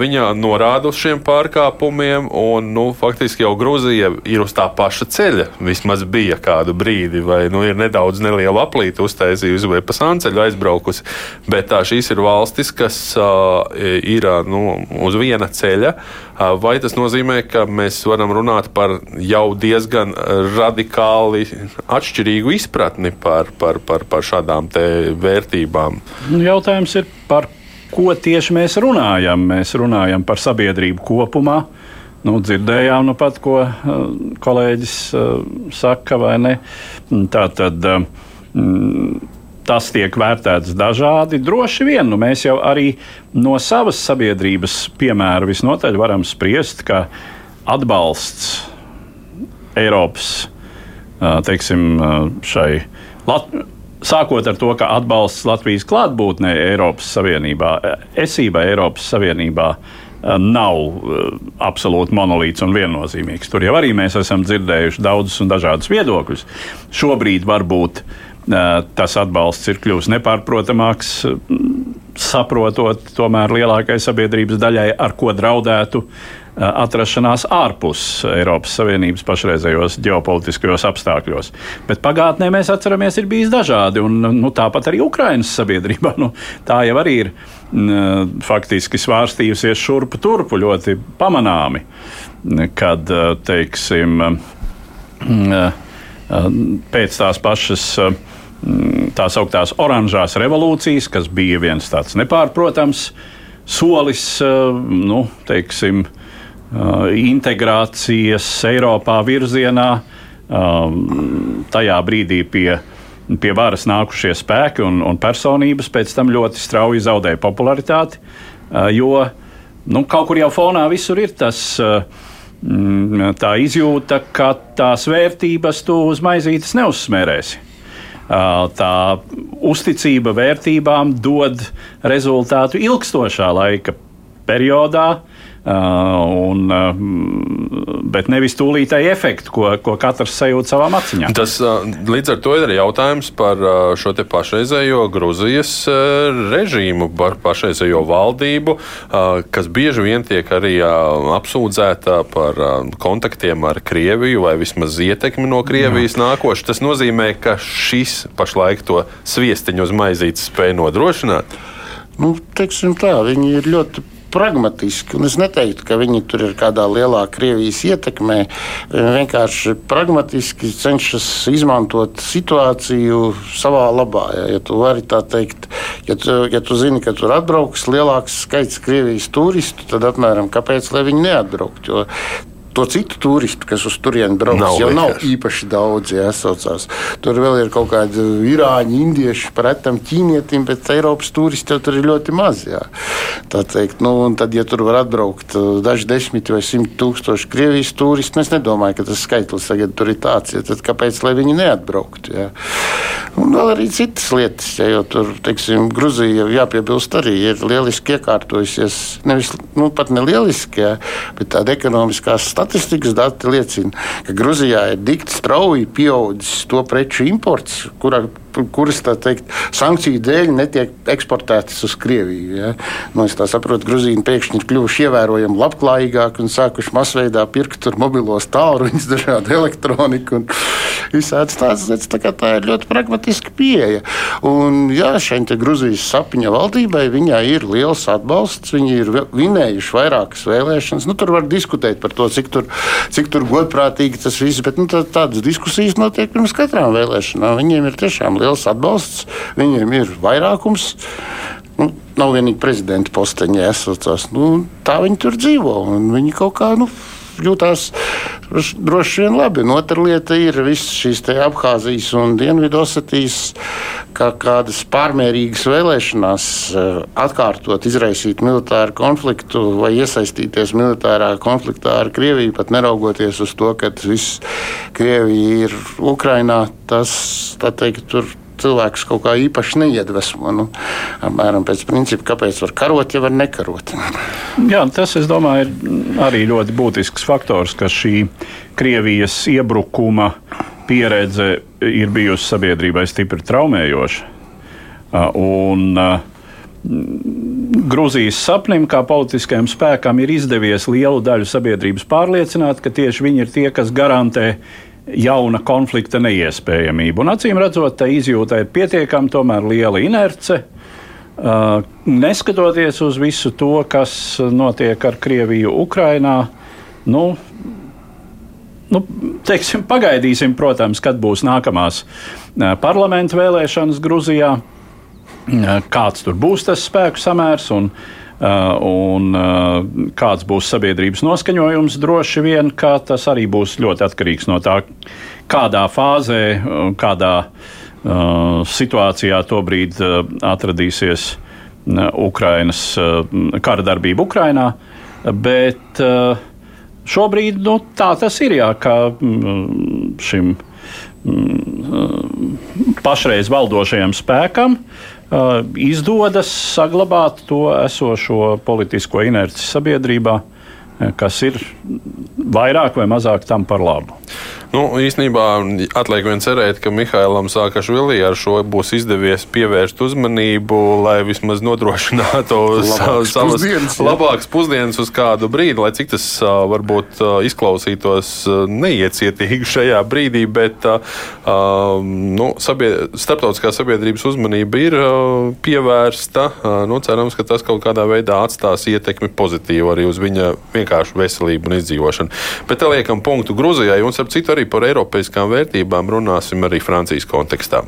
Viņa norāda uz šiem pārkāpumiem, un nu, faktiski jau Grūzija ir uz tā paša ceļa. Vismaz bija kādu brīdi, vai nu, ir nedaudz nedaudz nelielu aplīti uztaisījusi vai pa sanceļu aizbraukusi. Bet tā, šīs ir valstis, kas uh, ir nu, uz viena ceļa. Uh, vai tas nozīmē, ka mēs varam runāt par jau diezgan radikāli atšķirīgu izpratni par, par, par, par šādām vērtībām? Nu, jautājums ir par ko tieši mēs runājam. Mēs runājam par sabiedrību kopumā. Nu, dzirdējām, nu pat, ko uh, kolēģis uh, saka, vai ne? Tā tad uh, tas tiek vērtēts dažādi. Droši vien nu, mēs jau arī no savas sabiedrības piemēra visnotaļ varam spriest, ka atbalsts Eiropas teiksim, šai. Lat Sākot ar to, ka atbalsts Latvijas klātbūtnē Eiropas Savienībā, esībai Eiropas Savienībā Eh, nav uh, absolūti monolīts un viennozīmīgs. Tur jau arī mēs esam dzirdējuši daudzus un dažādus viedokļus. Šobrīd varbūt uh, tas atbalsts ir kļuvis nepārprotamāks, saprotot tomēr lielākai sabiedrības daļai, ar ko draudētu atrašanās ārpus Eiropas Savienības pašreizējos ģeopolitiskajos apstākļos. Bet pagātnē mēs atceramies, ir bijis dažādi, un nu, tāpat arī Ukraiņas sabiedrībā. Nu, tā jau arī ir faktiski svārstījusies šurpu turpu ļoti pamanāmi, kad teiksim, pēc tās pašas tās augtās oranžās revolūcijas, kas bija viens tāds nepārprotams solis, nu, teiksim, integrācijas Eiropā virzienā, tajā brīdī pie pie varas nākušie spēki un, un personības pēc tam ļoti strauji zaudēja popularitāti, jo nu, kaut kur jau fonā visur ir tas. Mm, tā izjūta, ka tās vērtības tu uz maizītes neuzsmērēsi. Tā uzticība vērtībām dod rezultātu ilgstošā laika periodā, un, uh, bet nevis tūlītēji efektu, ko, ko katrs sajūt savā acīm. Tas uh, līdz ar to ir jautājums par šo pašreizējo Grūzijas režīmu, par pašreizējo valdību, kas bieži vien tiek arī apsūdzēta par kontaktiem ar Krieviju vai vismaz ietekmi no Krievijas Jā. nākoši. Tas nozīmē, ka šis pašlaik to sviestiņu uz maizītes spēj nodrošināt. Nu, teiksim tā, viņi ir ļoti pragmatiski. Un es neteiktu, ka viņi tur ir kādā lielā Krievijas ietekmē. Viņi vienkārši pragmatiski cenšas izmantot situāciju savā labā. Ja, ja tu vari tā teikt, ja tu, ja tu zini, ka tur atbrauks lielāks skaits Krievijas turistu, tad apmēram kāpēc viņi neatbraukt? Jo to citu turistu, kas uz turieni brauc, Nav jau nav vienkārši. īpaši daudz. Jā, saucās. Tur vēl ir kaut kādi irāņi, indieši, pretam ķīnietim, bet Eiropas turisti jau tur ir ļoti maz. Jā. Tā teikt, nu, un tad, ja tur var atbraukt uh, daži desmit vai simt tūkstoši Krievijas turistu, es nedomāju, ka tas skaitlis tagad tur ir tāds. Ja, tad kāpēc lai viņi neatbrauktu? Jā. Un vēl arī citas lietas, ja, jo tur, teiksim, Gruzija, jāpiebilst, arī ir lieliski iekārtojusies. Nevis, nu, pat ne lieliski, jā, bet tāda ekonomiskās statistikas dati liecina, ka Grūzijā ir dikti strauji pieaudzis to preču imports, kura, kuras teikt, sankciju dēļ netiek eksportētas uz Krieviju. Ja? Nu, es saprotu, ka Grūzija pēkšņi ir kļuvuši ievērojami labklājīgāki un sākuši masveidā pirkt mobilos tālruņus, dažādu elektroniku un visādas tādas lietas. Tā, tā ir ļoti pragmatiska pieeja. Un, jā, šeit Grūzijas sapņa valdībai viņai ir liels atbalsts. Viņi ir vinējuši vairākas vēlēšanas. Nu, tur var diskutēt par to, cik tur, cik tur godprātīgi tas viss, bet nu, tā, tādas diskusijas notiek pirms katrām vēlēšanām. Viņiem ir tiešām liels atbalsts, viņiem ir vairākums. Nu, nav vienīgi prezidenta posteņa, jāsaucās. Nu, tā viņi tur dzīvo. Viņi kaut kā nu, jūtās droši vien labi. Un otra lieta ir visas šīs Abhāzijas un Dienvidosetijas kā kādas pārmērīgas vēlēšanās eh, atkārtot, izraisīt militāru konfliktu vai iesaistīties militārā konfliktā ar Krieviju, pat neraugoties uz to, ka viss Krievija ir Ukrainā. Tas, teikt, tur cilvēks kaut kā īpaši neiedvesmo. Nu, apmēram pēc principa, kāpēc var karot, ja var nekarot. Jā, tas, es domāju, ir arī ļoti būtisks faktors, ka šī Krievijas iebrukuma pieredze ir bijusi sabiedrībai stipri traumējoša. Un, Grūzijas sapnim, kā politiskajam spēkam, ir izdevies lielu daļu sabiedrības pārliecināt, ka tieši viņi ir tie, kas garantē jauna konflikta neiespējamību. Un acīm redzot, tā izjūta ir pietiekami liela inerce. Uh, neskatoties uz visu to, kas notiek ar Krieviju Ukrainā, nu, nu, teiksim, pagaidīsim, protams, kad būs nākamās parlamentu vēlēšanas Grūzijā, kāds tur būs tas spēku samērs un Uh, un uh, kāds būs sabiedrības noskaņojums, droši vien, ka tas arī būs ļoti atkarīgs no tā, kādā fāzē, kādā uh, situācijā tobrīd atradīsies Ukrainas kara darbība Ukrainā. Bet šobrīd nu, tā tas ir, jā, ka mm, šim mm, pašreiz valdošajam spēkam izdodas saglabāt to esošo politisko inerci sabiedrībā, uh, kas ir vairāk vai mazāk tam par labu. Nu, īsnībā atliek vien cerēt, ka Mihailam Sakašvili ar šo būs izdevies pievērst uzmanību, lai vismaz nodrošinātu Labāks savas pusdienas, labākas pusdienas uz kādu brīdi, lai cik tas varbūt izklausītos neiecietīgi šajā brīdī, bet nu, sabie, starptautiskā sabiedrības uzmanība ir pievērsta. Nu, cerams, ka tas kaut kādā veidā atstās ietekmi pozitīvu arī uz viņa vienkāršu veselību un izdzīvošanu. Bet te liekam punktu Gruzijai un, starp citu, arī par eiropeiskām vērtībām runāsim arī Francijas kontekstā.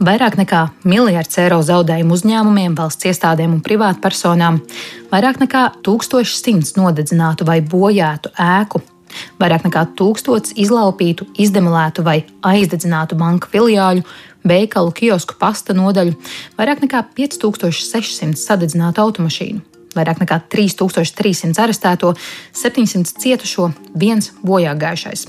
Vairāk nekā miljards eiro zaudējumu uzņēmumiem, valsts iestādēm un privātpersonām, vairāk nekā 1100 nodedzinātu vai bojātu ēku, vairāk nekā 1000 izlaupītu, izdemolētu vai aizdedzinātu banku filiāļu, veikalu, kiosku, pasta nodaļu, vairāk nekā 5600 sadedzinātu automašīnu, vairāk nekā 3300 arestēto, 700 cietušo, viens bojāgājušais.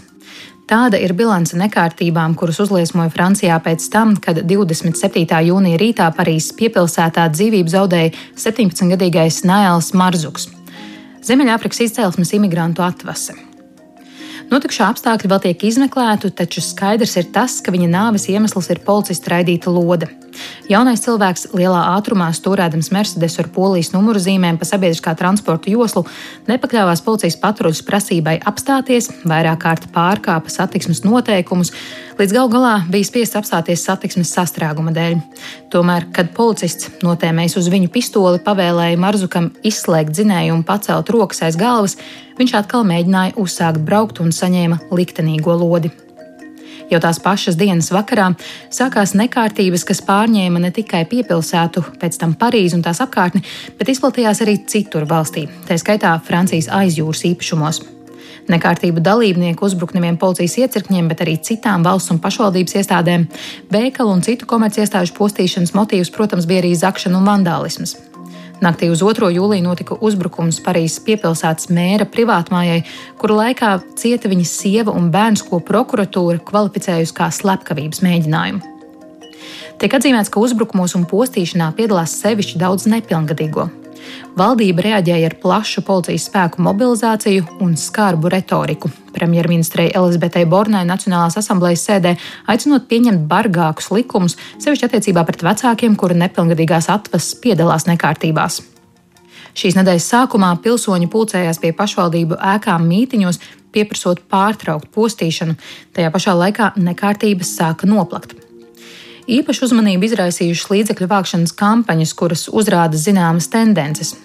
Tāda ir bilance nekārtībām, kuras uzliesmoja Francijā pēc tam, kad 27. jūnija rītā Parīzes piepilsētā dzīvību zaudēja 17-gadīgais Nails Marzuks, Ziemeļāfrikas izcelsmes imigrantu atvase. Notikušā apstākļi vēl tiek izmeklēti, taču skaidrs ir tas, ka viņa nāves iemesls ir policista raidīta lode. Jaunais cilvēks lielā ātrumā stūrēdams Mercedes ar polijas numuru zīmēm pa sabiedriskā transporta joslu nepakļāvās policijas patruļas prasībai apstāties, vairāk kārt pārkāpa satiksmes noteikumus, līdz gal galā bija spiests apstāties satiksmes sastrēguma dēļ. Tomēr, kad policists notēmējis uz viņu pistoli, pavēlēja Marzukam izslēgt dzinēju un pacelt rokas aiz galvas, viņš atkal mēģināja uzsākt braukt un saņēma liktenīgo lodi. Jau tās pašas dienas vakarā sākās nekārtības, kas pārņēma ne tikai piepilsētu, pēc tam Parīzi un tās apkārtni, bet izplatījās arī citur valstī, tā skaitā Francijas aizjūras īpašumos. Nekārtību dalībnieku uzbrukumiem policijas iecirkņiem, bet arī citām valsts un pašvaldības iestādēm, veikalu un citu komerciestāžu postīšanas motīvs, protams, bija arī zakšana un vandālisms. Naktī uz 2. jūliju notika uzbrukums Parīzes piepilsētas mēra privātmājai, kuru laikā cieta viņas sieva un bērns, ko prokuratūra kvalificējusi kā slepkavības mēģinājumu. Tiek atzīmēts, ka uzbrukumos un postīšanā piedalās sevišķi daudz nepilngadīgo. Valdība reaģēja ar plašu policijas spēku mobilizāciju un skarbu retoriku. Premjerministrei Elizabetei Bornai Nacionālās asamblejas sēdē aicinot pieņemt bargākus likumus, sevišķi attiecībā pret vecākiem, kuru nepilngadīgās atvases piedalās nekārtībās. Šīs nedēļas sākumā pilsoņi pulcējās pie pašvaldību ēkām mītiņos, pieprasot pārtraukt postīšanu. Tajā pašā laikā nekārtības sāka noplakt. Īpašu uzmanību izraisījušas līdzekļu vākšanas kampaņas, kuras uzrāda zināmas tendences.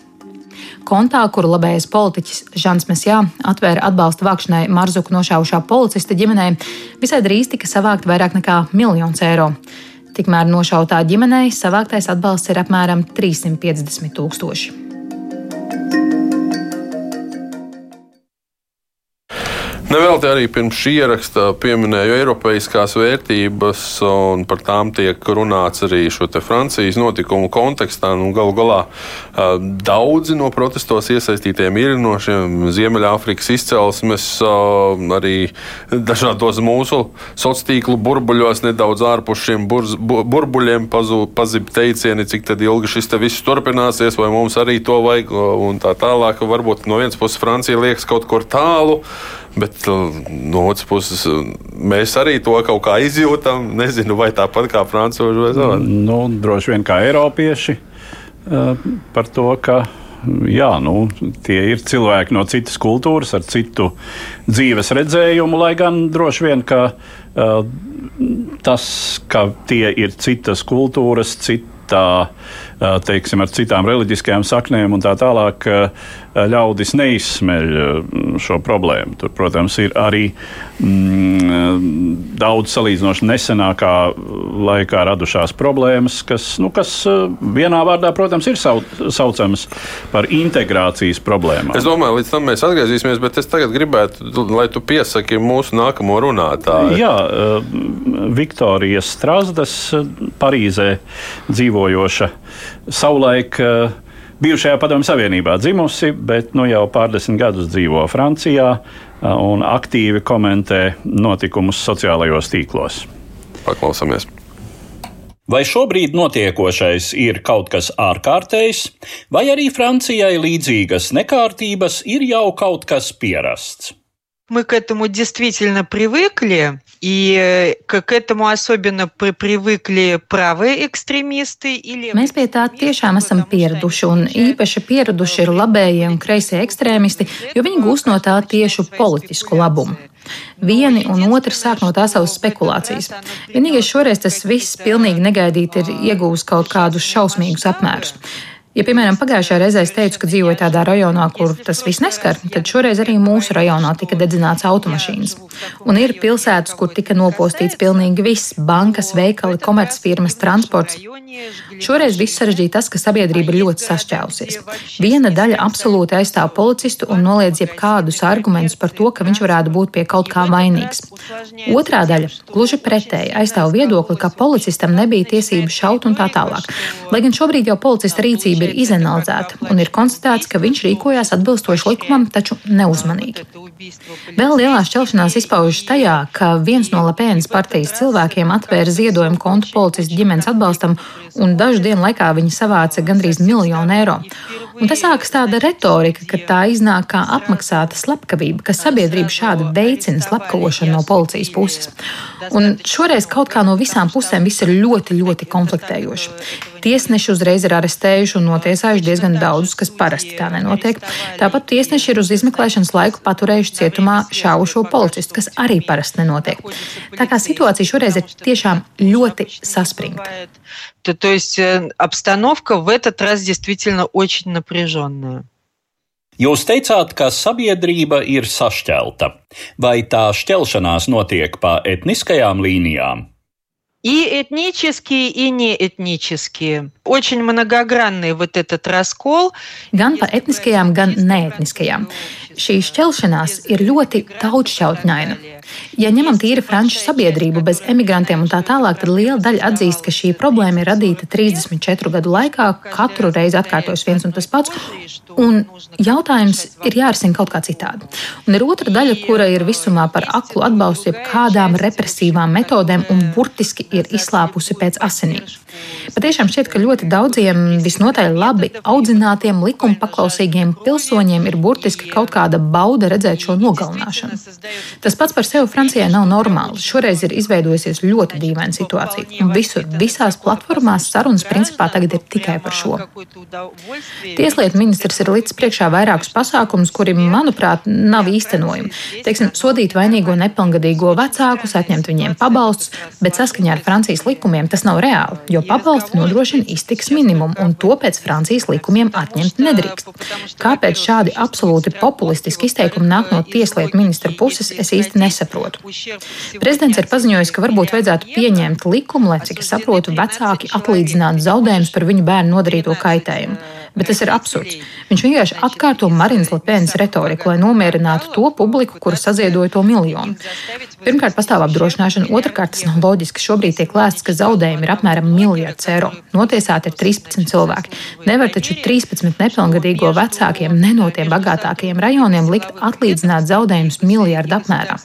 Kontā, kuru labējais politiķis Žants Mesjā atvēra atbalsta vākšanai Marzuku nošaušā policista ģimenei, visai drīz tika savākt vairāk nekā miljons eiro. Tikmēr nošautā ģimenei savāktais atbalsts ir apmēram 350 tūkstoši. Nevelti arī pirms šī ieraksta pieminēju eiropeiskās vērtības, un par tām tiek runāts arī šo Francijas notikumu kontekstā. Nu, Galu galā daudzi no protestos iesaistītiem ir no šiem Ziemeļāfrikas izcelsmes, arī dažādos mūsu sociālo tīklu burbuļos, nedaudz ārpus šiem burz, burbuļiem pazib teicieni, cik ilgi šis viss turpināsies, vai mums arī to vajag, un tā tālāk. Varbūt no vienas puses Francija liekas kaut kur tālu. Bet uh, no otras puses, mēs arī to kaut kā izjūtam. Nezinu, vai tāpat kā frančūži vai savādi. Nu, droši vien kā eiropieši par to, ka jā, nu, tie ir cilvēki no citas kultūras, ar citu dzīves redzējumu, lai gan droši vien ka, uh, tas, ka tie ir citas kultūras, citā, uh, teiksim, ar citām reliģiskajām saknēm un tā tālāk, ļaudis neizsmeļ šo problēmu. Tur, protams, ir arī mm, daudz salīdzinoši nesenākā laikā radušās problēmas, kas, nu, kas vienā vārdā, protams, ir sauc, saucamas par integrācijas problēmām. Es domāju, līdz tam mēs atgriezīsimies, bet es tagad gribētu, lai tu piesaki mūsu nākamo runātāju. Jā, Viktorija Strasdas, Parīzē dzīvojoša, savulaik bijušajā Padomju Savienībā dzimusi, bet nu jau pārdesmit gadus dzīvo Francijā un aktīvi komentē notikumus sociālajos tīklos. Paklausāmies! Vai šobrīd notiekošais ir kaut kas ārkārtējs, vai arī Francijai līdzīgas nekārtības ir jau kaut kas pierasts? Мы к этому действительно привыкли, и к этому особенно при привыкli правые ekstrēmisti. Mēs pie tā tiešām esam pieraduši, un īpaši pieraduši ir labējie un kreisie ekstrēmisti, jo viņi gūst no tā tiešu politisku labumu. Vieni un otri sāk no tā savas spekulācijas. Vienīgais šoreiz tas viss pilnīgi negaidīti ir iegūst kaut kādus šausmīgus apmērus. Ja, piemēram, pagājušajā reizē es teicu, ka dzīvoju tādā rajonā, kur tas viss neskar, tad šoreiz arī mūsu rajonā tika dedzināts automašīnas. Un ir pilsētas, kur tika nopostīts pilnīgi viss - bankas, veikali, komercfirmas, transports. Šoreiz viss sarežģīja tas, ka sabiedrība ir ļoti sašķēlusies. Viena daļa absolūti aizstāv policistu un noliedz jebkādus argumentus par to, ka viņš varētu būt pie kaut kā vainīgs. Otrā daļa gluži pretēji aizstāv viedokli, ka policistam nebija tiesības šaut un tā tālāk. Lai gan šobrīd jau policista rīcība ir izanalizēta un ir konstatēts, ka viņš rīkojās atbilstoši likumam, taču neuzmanīgi. Vēl lielā šķelšanās izpaužas tajā, ka viens no Lapēnas partijas cilvēkiem atvēra ziedojumu kontu policistu ģimenes atbalstam, un dažu dienu laikā viņi savāca gandrīz miljonu eiro. Un te sākas tāda retorika, ka tā iznāk kā apmaksāta slepkavība, ka sabiedrība šādi veicina slepkavošanu no policijas puses. Un šoreiz kaut kā no visām pusēm viss ir ļoti, ļoti konfliktējoši. Tiesneši uzreiz ir arestējuši un notiesājuši diezgan daudzus, kas parasti tā nenotiek. Tāpat tiesneši ir uz izmeklēšanas laiku paturējuši cietumā šaušo policistu, kas arī parasti nenotiek. Tā kā situācija šoreiz ir tiešām ļoti saspringta. То есть обстановка в этот раз действительно очень напряженная. Jūs teicāt, ka sabiedrība ir sašķelta. Vai tā šķelšanās notiek pa etniskajām līnijām? И этнические, и неэтнические. Очень многогранный вот этот раскол. Gan pa etniskajām, gan neetniskajām. Šī šķelšanās ir ļoti daudzšķautņaina. Ja ņemam tīri franču sabiedrību bez emigrantiem un tā tālāk, tad liela daļa atzīst, ka šī problēma ir radīta 34 gadu laikā, katru reizi atkārtojas viens un tas pats, un jautājums ir jārisina kaut kā citādi. Un ir otra daļa, kura ir visumā par aklu atbalstu jeb kādām represīvām metodēm un burtiski ir izslāpusi pēc asinīm. Patiešām šķiet, ka ļoti daudziem visnotaļ labi audzinātiem, likuma paklausīgiem pilsoņiem ir burtiski kaut kāda bauda redzēt šo nogalināšanu. Tas pats par sevi Francijai nav normāls. Šoreiz ir izveidojusies ļoti dīvaina situācija. Un visur, visās platformās sarunas principā tagad ir tikai par šo. Tieslietu ministrs ir līdz priekšā vairākus pasākumus, kuri, manuprāt, nav īstenojami. Teiksim, sodīt vainīgo nepilngadīgo vecākus, atņemt viņiem pabalstus, bet saskaņā ar Francijas likumiem tas nav reāli, jo pabalsti nodrošina iztiks minimumu, un to pēc Francijas likumiem atņemt nedrīkst. Kāpēc šādi absolūti populistiski izteikumi nāk no tieslietu ministra puses, es īsti nesaprotu. Prezidents ir paziņojis, ka varbūt vajadzētu pieņemt likumu, lai, cik es saprotu, vecāki atlīdzinātu zaudējumus par viņu bērnu nodarīto kaitējumu bet tas ir absurds. Viņš vienkārši atkārto Marinas Lepēnas retoriku, lai nomierinātu to publiku, kura saziedoja to miljonu. Pirmkārt, pastāv apdrošināšana, otrkārt, tas nav loģiski. Šobrīd tiek lēsts, ka zaudējumi ir apmēram miljards eiro. Notiesāti ir 13 cilvēki. Nevar taču 13 nepilngadīgo vecākiem ne no tiem bagātākajiem rajoniem likt atlīdzināt zaudējumus miljardu apmērā.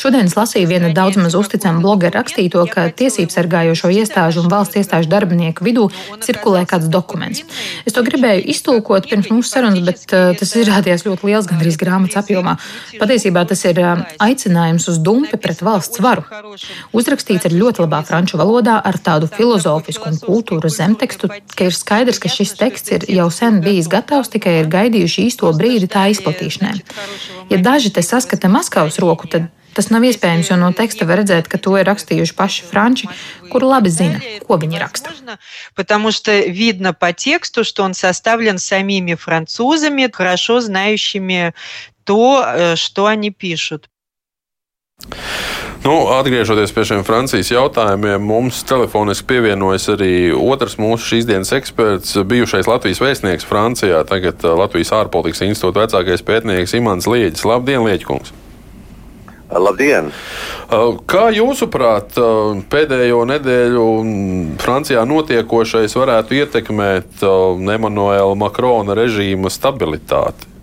Šodien es lasīju vienu daudz maz uzticamu blogeru rakstīto, ka tiesību sargājošo iestāžu un valsts iestāžu darbinieku vidū cirkulē kāds dokuments. Es to gribēju iztulkot pirms mūsu sarunas, bet uh, tas izrādījās ļoti liels, gandrīz grāmatas apjomā. Patiesībā tas ir uh, aicinājums uz dumpi pret valsts varu. Uzrakstīts ir ļoti labā franču valodā ar tādu filozofisku un kultūru zemtekstu, ka ir skaidrs, ka šis teksts ir jau sen bijis gatavs, tikai ir gaidījuši īsto brīdi tā izplatīšanai. Ja daži te saskata Maskavas roku, tad Tas nav iespējams, jo no teksta var redzēt, ka to ir rakstījuši paši franči, kuri labi zina, ko viņi raksta. Потому что видно по тексту, что он составлен самими французами, хорошо знающими то, что они пишут. Nu, atgriežoties pie šiem Francijas jautājumiem, mums telefoniski pievienojas arī otrs mūsu šīs dienas eksperts, bijušais Latvijas vēstnieks Francijā, tagad Latvijas ārpolitikas institūta vecākais pētnieks Imants Lieģis. Labdien, Lieģkungs! Labdien! Kā jūsuprāt, pēdējo nedēļu Francijā notiekošais varētu ietekmēt Emanuela Makrona režīma stabilitāti?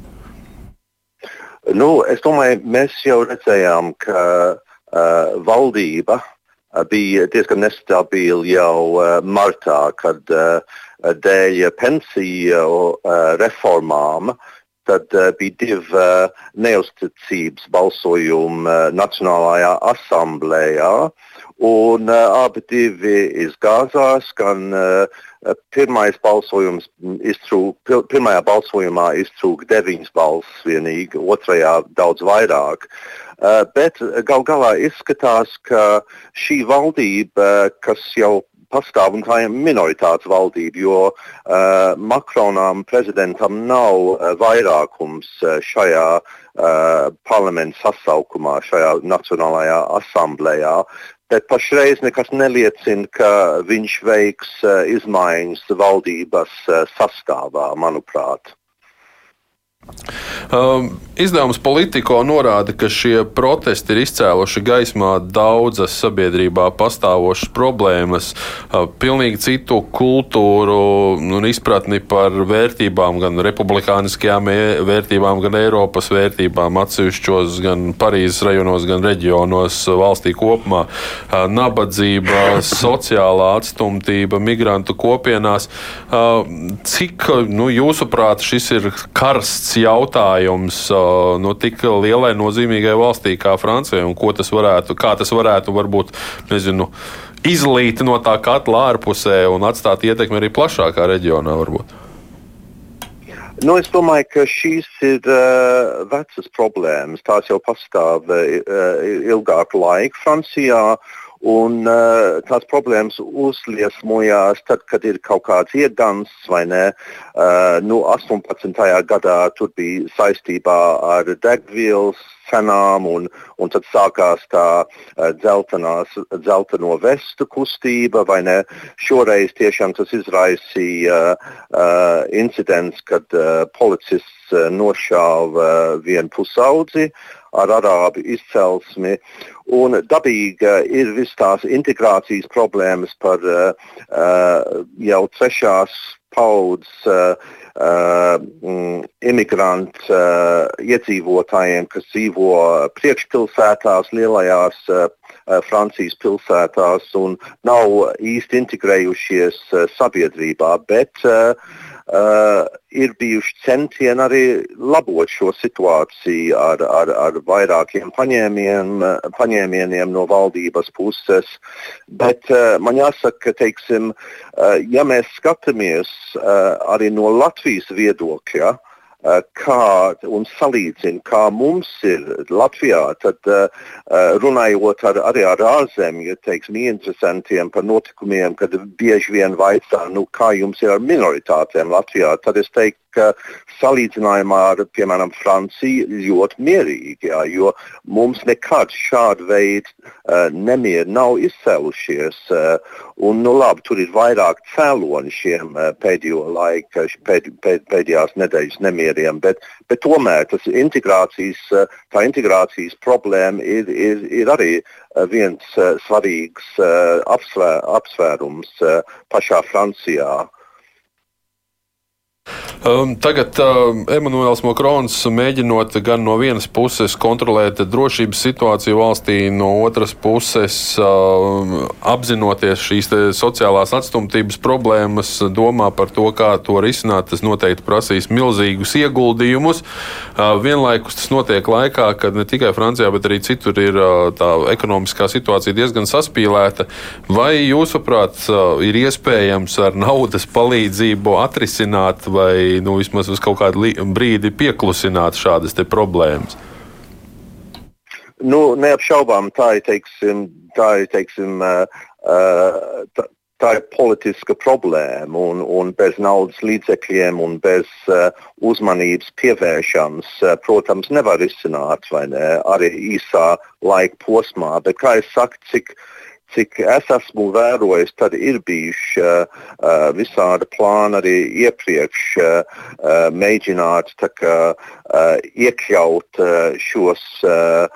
Nu, es domāju, mēs jau redzējām, ka uh, valdība uh, bija diezgan nestabila jau uh, martā, kad uh, dēļ pensiju uh, reformām uh, tad uh, bija divi uh, neusticības balsojumi uh, Nacionālajā asamblējā. Un uh, abi divi izgāzās, gan uh, pirmais balsojums iztrūk, pir, pirmajā balsojumā iztrūka deviņas balsis vienīgi, otrajā daudz vairāk. Uh, bet gal galā izskatās, ka šī valdība, kas jau pastāv un tā ir minoritātes valdība, jo uh, Makronam prezidentam nav uh, vairākums uh, šajā uh, parlamenta sasaukumā, šajā Nacionālajā asamblējā. Bet pašreiz nekas neliecina, ka viņš veiks uh, izmaiņas valdības uh, sastāvā, manuprāt. Um, izdevums Politico norāda, ka šie protesti ir izcēluši gaismā daudzas sabiedrībā pastāvošas problēmas, uh, pilnīgi citu kultūru un izpratni par vērtībām, gan republikāniskajām e vērtībām, gan Eiropas vērtībām, atsevišķos gan Parīzes rajonos, gan reģionos valstī kopumā. Uh, nabadzība, sociālā atstumtība, migrantu kopienās. Uh, cik, nu, jūsuprāt, šis ir karsts? Jautājums no tik lielai nozīmīgai valstī kā Francija, un tas varētu, kā tas varētu varbūt, nezinu, izlīt no tā katla ārpusē un atstāt ietekmi arī plašākā reģionā varbūt. Nu, es domāju, ka šīs ir uh, vecas problēmas. Tās jau pastāv uh, ilgāku laiku Francijā. Un uh, tās problēmas uzliesmojās tad, kad ir kaut kāds iegans vai ne. Uh, nu, 18. gadā tur bija saistībā ar degvielas cenām, un, un tad sākās tā uh, dzeltenās, dzelteno vestu kustība, vai ne? Šoreiz tiešām tas izraisīja uh, incidents, kad uh, policists uh, nošāva uh, vienu pusaudzi ar arābu izcelsmi. Un dabīga ir visas tās integrācijas problēmas par uh, jau trešās paudzes uh, uh, imigrantu uh, iedzīvotājiem, kas dzīvo priekšpilsētās, lielajās uh, Francijas pilsētās un nav īsti integrējušies uh, sabiedrībā. Bet, uh, uh, ir bijuši centieni arī labot šo situāciju ar, ar, ar vairākiem paņēmieniem no valdības puses. Bet uh, man jāsaka, ka teiksim, uh, ja mēs skatāmies arī no Latvijas viedokļa, Eh, kā un salīdzina, kā mums ir Latvijā, tad uh, runājot ar, arī ar ārzemju teiksim, interesantiem par notikumiem, kad bieži vien vaicā, nu, kā jums ir ar minoritātēm Latvijā, tad es teiktu, ka salīdzinājumā ar, piemēram, Franciju ļoti mierīgi, jā, jo mums nekad šāda veida uh, nemieri nav izcēlušies. Uh, un, nu, labi, tur ir vairāk cēloņi šiem uh, pēdējo laika, pēd, pēd, pēdējās nedēļas nemieriem, bet, bet tomēr tas integrācijas, uh, tā integrācijas problēma ir, ir, ir arī uh, viens uh, svarīgs uh, apsvēr, apsvērums uh, pašā Francijā. Um, tagad um, Emmanuels Makrons mēģinot gan no vienas puses kontrolēt drošības situāciju valstī, no otras puses um, apzinoties šīs sociālās atstumtības problēmas, domā par to, kā to risināt. Tas noteikti prasīs milzīgus ieguldījumus. Uh, vienlaikus tas notiek laikā, kad ne tikai Francijā, bet arī citur ir uh, tā ekonomiskā situācija diezgan saspīlēta. Vai jūsuprāt, uh, ir iespējams ar naudas palīdzību atrisināt vai nu, vismaz uz kaut kādu brīdi pieklusināt šādas problēmas? Nu, neapšaubām tā ir, teiksim, tā ir, teiksim, tā, tā ir politiska problēma, un, un bez naudas līdzekļiem un bez uh, uzmanības pievēršanas, uh, protams, nevar izsināt ne, arī īsā laika posmā. Bet, kā jau saku, cik uh, cik es esmu vērojis, tad ir bijuši uh, visādi plāni arī iepriekš uh, mēģināt kā, uh, iekļaut uh, šos uh,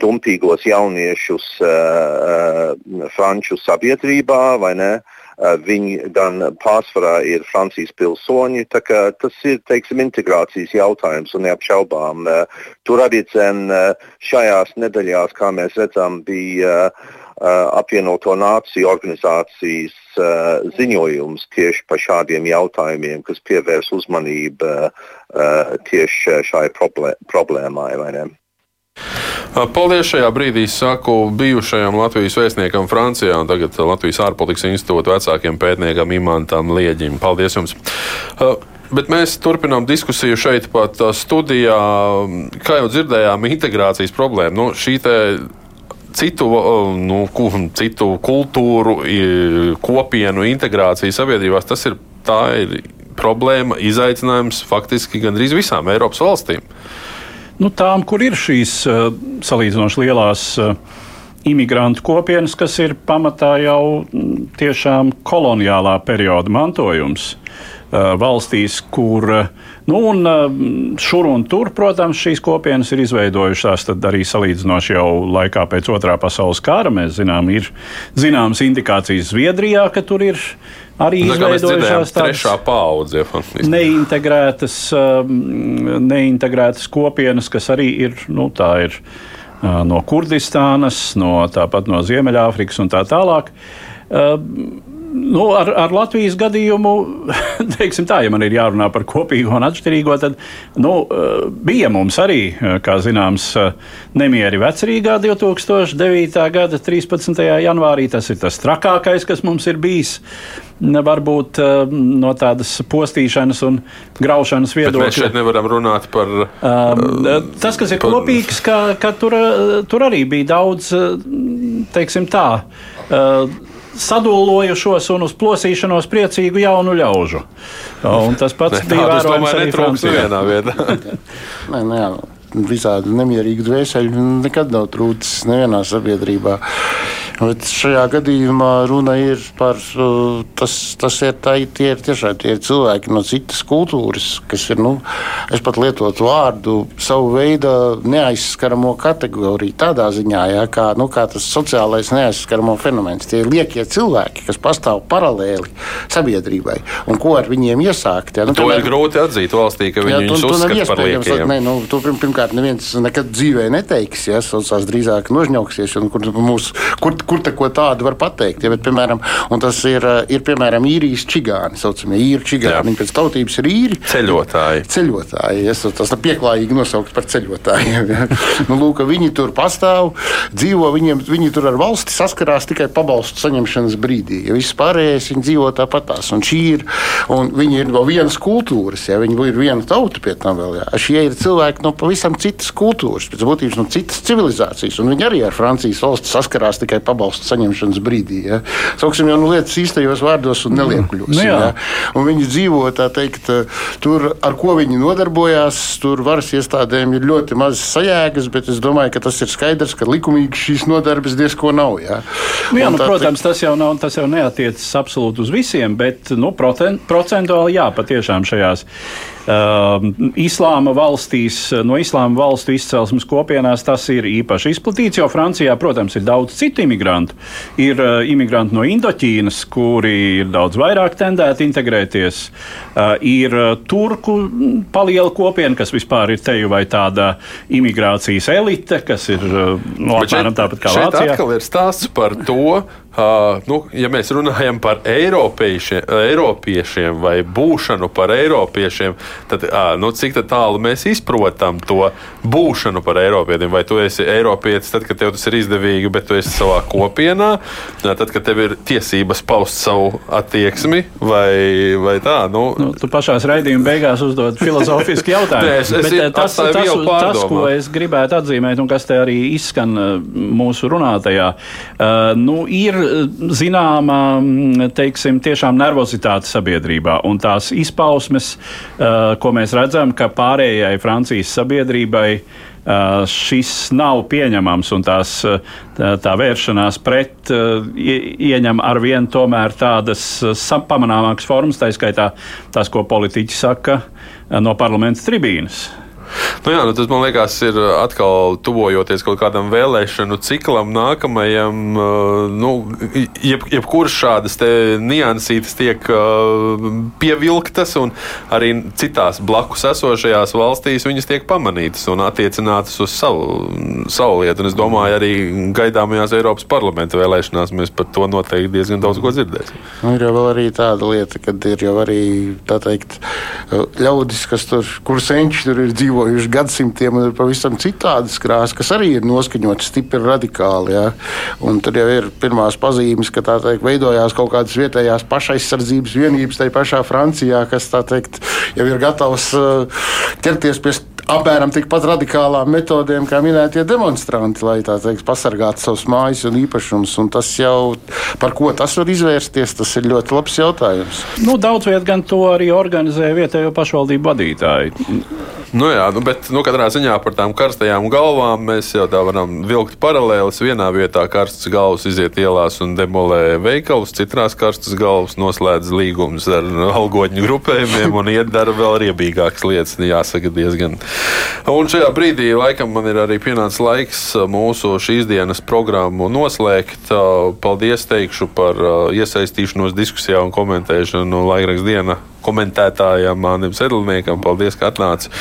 dumpīgos jauniešus uh, franču sabiedrībā, vai ne? Uh, viņi gan pārsvarā ir Francijas pilsoņi. Tas ir teiksim, integrācijas jautājums un neapšaubām. Uh, tur arī cen, šajās nedēļās, kā mēs redzam, bija apvienoto nāciju organizācijas ziņojums tieši par šādiem jautājumiem, kas pievērs uzmanību tieši šai problēmai. Paldies šajā brīdī saku bijušajam Latvijas vēstniekam Francijā un tagad Latvijas ārpolitikas institūta vecākiem pētniekam Imantam Lieģim. Paldies jums! Bet mēs turpinām diskusiju šeit, pat studijā. Kā jau dzirdējām, integrācijas problēma. Nu, citu, nu, citu kultūru, kopienu integrāciju sabiedrībās, tas ir, ir problēma, izaicinājums faktiski gandrīz visām Eiropas valstīm. Nu, tām, kur ir šīs salīdzinoši lielās imigrantu kopienas, kas ir pamatā jau tiešām koloniālā perioda mantojums valstīs, kur nu, un, šur un tur, protams, šīs kopienas ir izveidojušās arī salīdzinoši jau laikā pēc otrā pasaules kara. Mēs zinām, ir zināmas indikācijas Zviedrijā, ka tur ir arī nu, izveidojušās tādas paudze, neintegrētas, neintegrētas kopienas, kas arī ir, nu, ir no Kurdistānas, no, tāpat no Ziemeļāfrikas un tā tālāk. Nu, ar, ar Latvijas gadījumu, teiksim tā, ja man ir jārunā par kopīgo un atšķirīgo, tad nu, eh, bija mums arī, eh, kā zināms, eh, nemieri vecrīgā 2009. gada 13. janvārī. Tas ir tas trakākais, kas mums ir bijis varbūt no tādas postīšanas un graušanas viedokļa. Bet mēs šeit nevaram runāt par. Um, tas, kas ir par... kopīgs, ka, ka tur, tur arī bija daudz teiksim tā, sadūlojušos un uz plosīšanos priecīgu jaunu ļaužu. Un tas pats ne, bija vērojams arī Francijā. nē, nē, visādi nemierīgi dvēseli nekad nav trūcis nevienā sabiedrībā. Bet šajā gadījumā runa ir par tas, tas ir, tā, tie ir tiešām tie ir cilvēki no citas kultūras, kas ir, nu, es pat lietotu vārdu, savu veidu neaizskaramo kategoriju. Tādā ziņā, ja, kā, nu, kā tas sociālais neaizskaramo fenomens. Tie ir liekie cilvēki, kas pastāv paralēli sabiedrībai. Un ko ar viņiem iesākt? Ja? Nu, to ir grūti atzīt valstī, ka viņi viņus uzskata par liekiem. Ne, nu, to, pirmkārt, neviens nekad dzīvē neteiks, ja saucās drīzāk nožņauksies, un kur, mūs, kur, kur ko tādu var pateikt. Ja, bet, piemēram, tas ir, ir piemēram īrijas čigāni, saucamie īri čigāni. Viņi pēc tautības ir īri. Ceļotāji. Ceļotāji. Ja, tas ir pieklājīgi nosaukts par ceļotājiem. Ja. Nu, lūk, viņi tur pastāv, dzīvo, viņiem, viņi tur ar valsti saskarās tikai pabalstu saņemšanas brīdī. Ja viss pārējais viņi dzīvo tāpatās. Un šī ir, un viņi ir no vienas kultūras, ja viņi ir viena tauta pie tam vēl. Ja. Šie ir cilvēki no pavisam citas kultūras, pēc būtības no citas civilizācijas. Un viņi arī ar Francijas valsti saskarās tikai pabalstu saņemšanas brīdī. Ja? Sauksim jau nu lietas īstajos vārdos un neliekuļos. Mm. Ja? Un viņi dzīvo teikt, tur, ar ko viņi nodarbojās. Tur varas iestādēm ir ļoti maz sajēgas, bet es domāju, ka tas ir skaidrs, ka likumīgi šīs nodarbes diezko nav. Ja? Nu, jā, nu, tā, protams, tas jau, nav, tas jau neatiecas absolūti uz visiem, bet nu, procentuāli jā, patiešām šajās islāma valstīs, no islāma valstu izcelsmes kopienās tas ir īpaši izplatīts, jo Francijā, protams, ir daudz citu imigrantu. Ir uh, imigranti no Indoķīnas, kuri ir daudz vairāk tendēti integrēties. Uh, ir uh, turku paliela kopiena, kas vispār ir teju vai tāda imigrācijas elite, kas ir no, apmēram tāpat kā. Tas atkal ir stāsts par to, Uh, nu, ja mēs runājam par eiropiešiem vai būšanu par eiropiešiem, tad uh, nu, cik tālu mēs izprotam to būšanu par eiropietiem? Vai tu esi eiropietis tad, kad tev tas ir izdevīgi, bet tu esi savā kopienā, tad, kad tev ir tiesības paust savu attieksmi, vai, vai tā? Nu, nu, tu pašā raidījuma beigās uzdod filozofisku jautājumu. Nē, es, es bet, tas, tas, tas, tas, ko es gribētu atzīmēt, un kas te arī izskan mūsu runātajā, uh, nu, ir zināma, teiksim, tiešām nervozitāte sabiedrībā. Un tās izpausmes, uh, ko mēs redzam, ka pārējai Francijas sabiedrībai uh, šis nav pieņemams, un tās, tā, tā vēršanās pret ieņem ar vien tomēr tādas pamanāmākas formas, tā skaitā tās, ko politiķi saka no parlamenta tribīnas. Nu jā, nu tas man liekas, ir atkal tuvojoties kaut kādam vēlēšanu ciklam, nākamajam. Nu, jeb, jebkuras šādas niansītas tiek pievilktas, un arī citās blakus esošajās valstīs viņas tiek pamanītas un attiecinātas uz savu, savu lietu. Un es domāju, arī gaidāmajās Eiropas parlamenta vēlēšanās mēs par to noteikti diezgan daudz ko dzirdēsim. Nu, ir jau arī tāda lieta, ka ir jau arī teikt, ļaudis, kas tur, kur senči tur ir dzīvojuši dzīvojuši gadsimtiem, un ir pavisam citādas krāsas, kas arī ir noskaņotas stipri radikāli. Ja? Un tur jau ir pirmās pazīmes, ka tā teikt, veidojās kaut kādas vietējās pašaizsardzības vienības tajā pašā Francijā, kas teikt, jau ir gatavs uh, ķerties pie apmēram tikpat radikālām metodēm, kā minētie demonstranti, lai teikt, pasargātu savus mājas un īpašumus. Un tas jau, par ko tas var izvērsties, tas ir ļoti labs jautājums. Nu, daudz viet gan to arī organizē vietējo pašvaldību vadītāji. Nu jā, nu, bet nu, katrā ziņā par tām karstajām galvām mēs jau tā varam vilkt paralēlis. Vienā vietā karstas galvas iziet ielās un demolē veikalus, citās karstas galvas noslēdz līgumus ar algoņu grupējumiem un iedara vēl riebīgākas lietas. Jāsaka, diezgan. Un šajā brīdī laikam man ir arī pienācis laiks mūsu šīs dienas programmu noslēgt. Paldies teikšu par iesaistīšanos diskusijā un komentēšanu laikraksta diena komentētājam, Mānim Sedlniekam. Paldies, ka atnāci.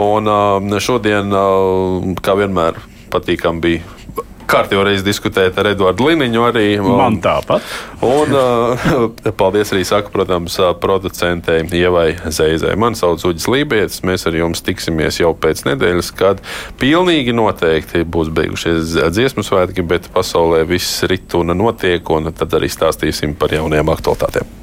Un uh, šodien, uh, kā vienmēr, patīkami bija kārtībā reiz diskutēt ar Eduardu Liniņu. Arī, Man tāpat. Un uh, paldies arī, saku, protams, producentei Ievai Zeizai. Man sauc Uģis Lībijams. Mēs ar jums tiksimies jau pēc nedēļas, kad pilnīgi noteikti būs beigušies dziesmu svētki, bet pasaulē viss rit un notiek, un tad arī stāstīsim par jaunajām aktualitātēm.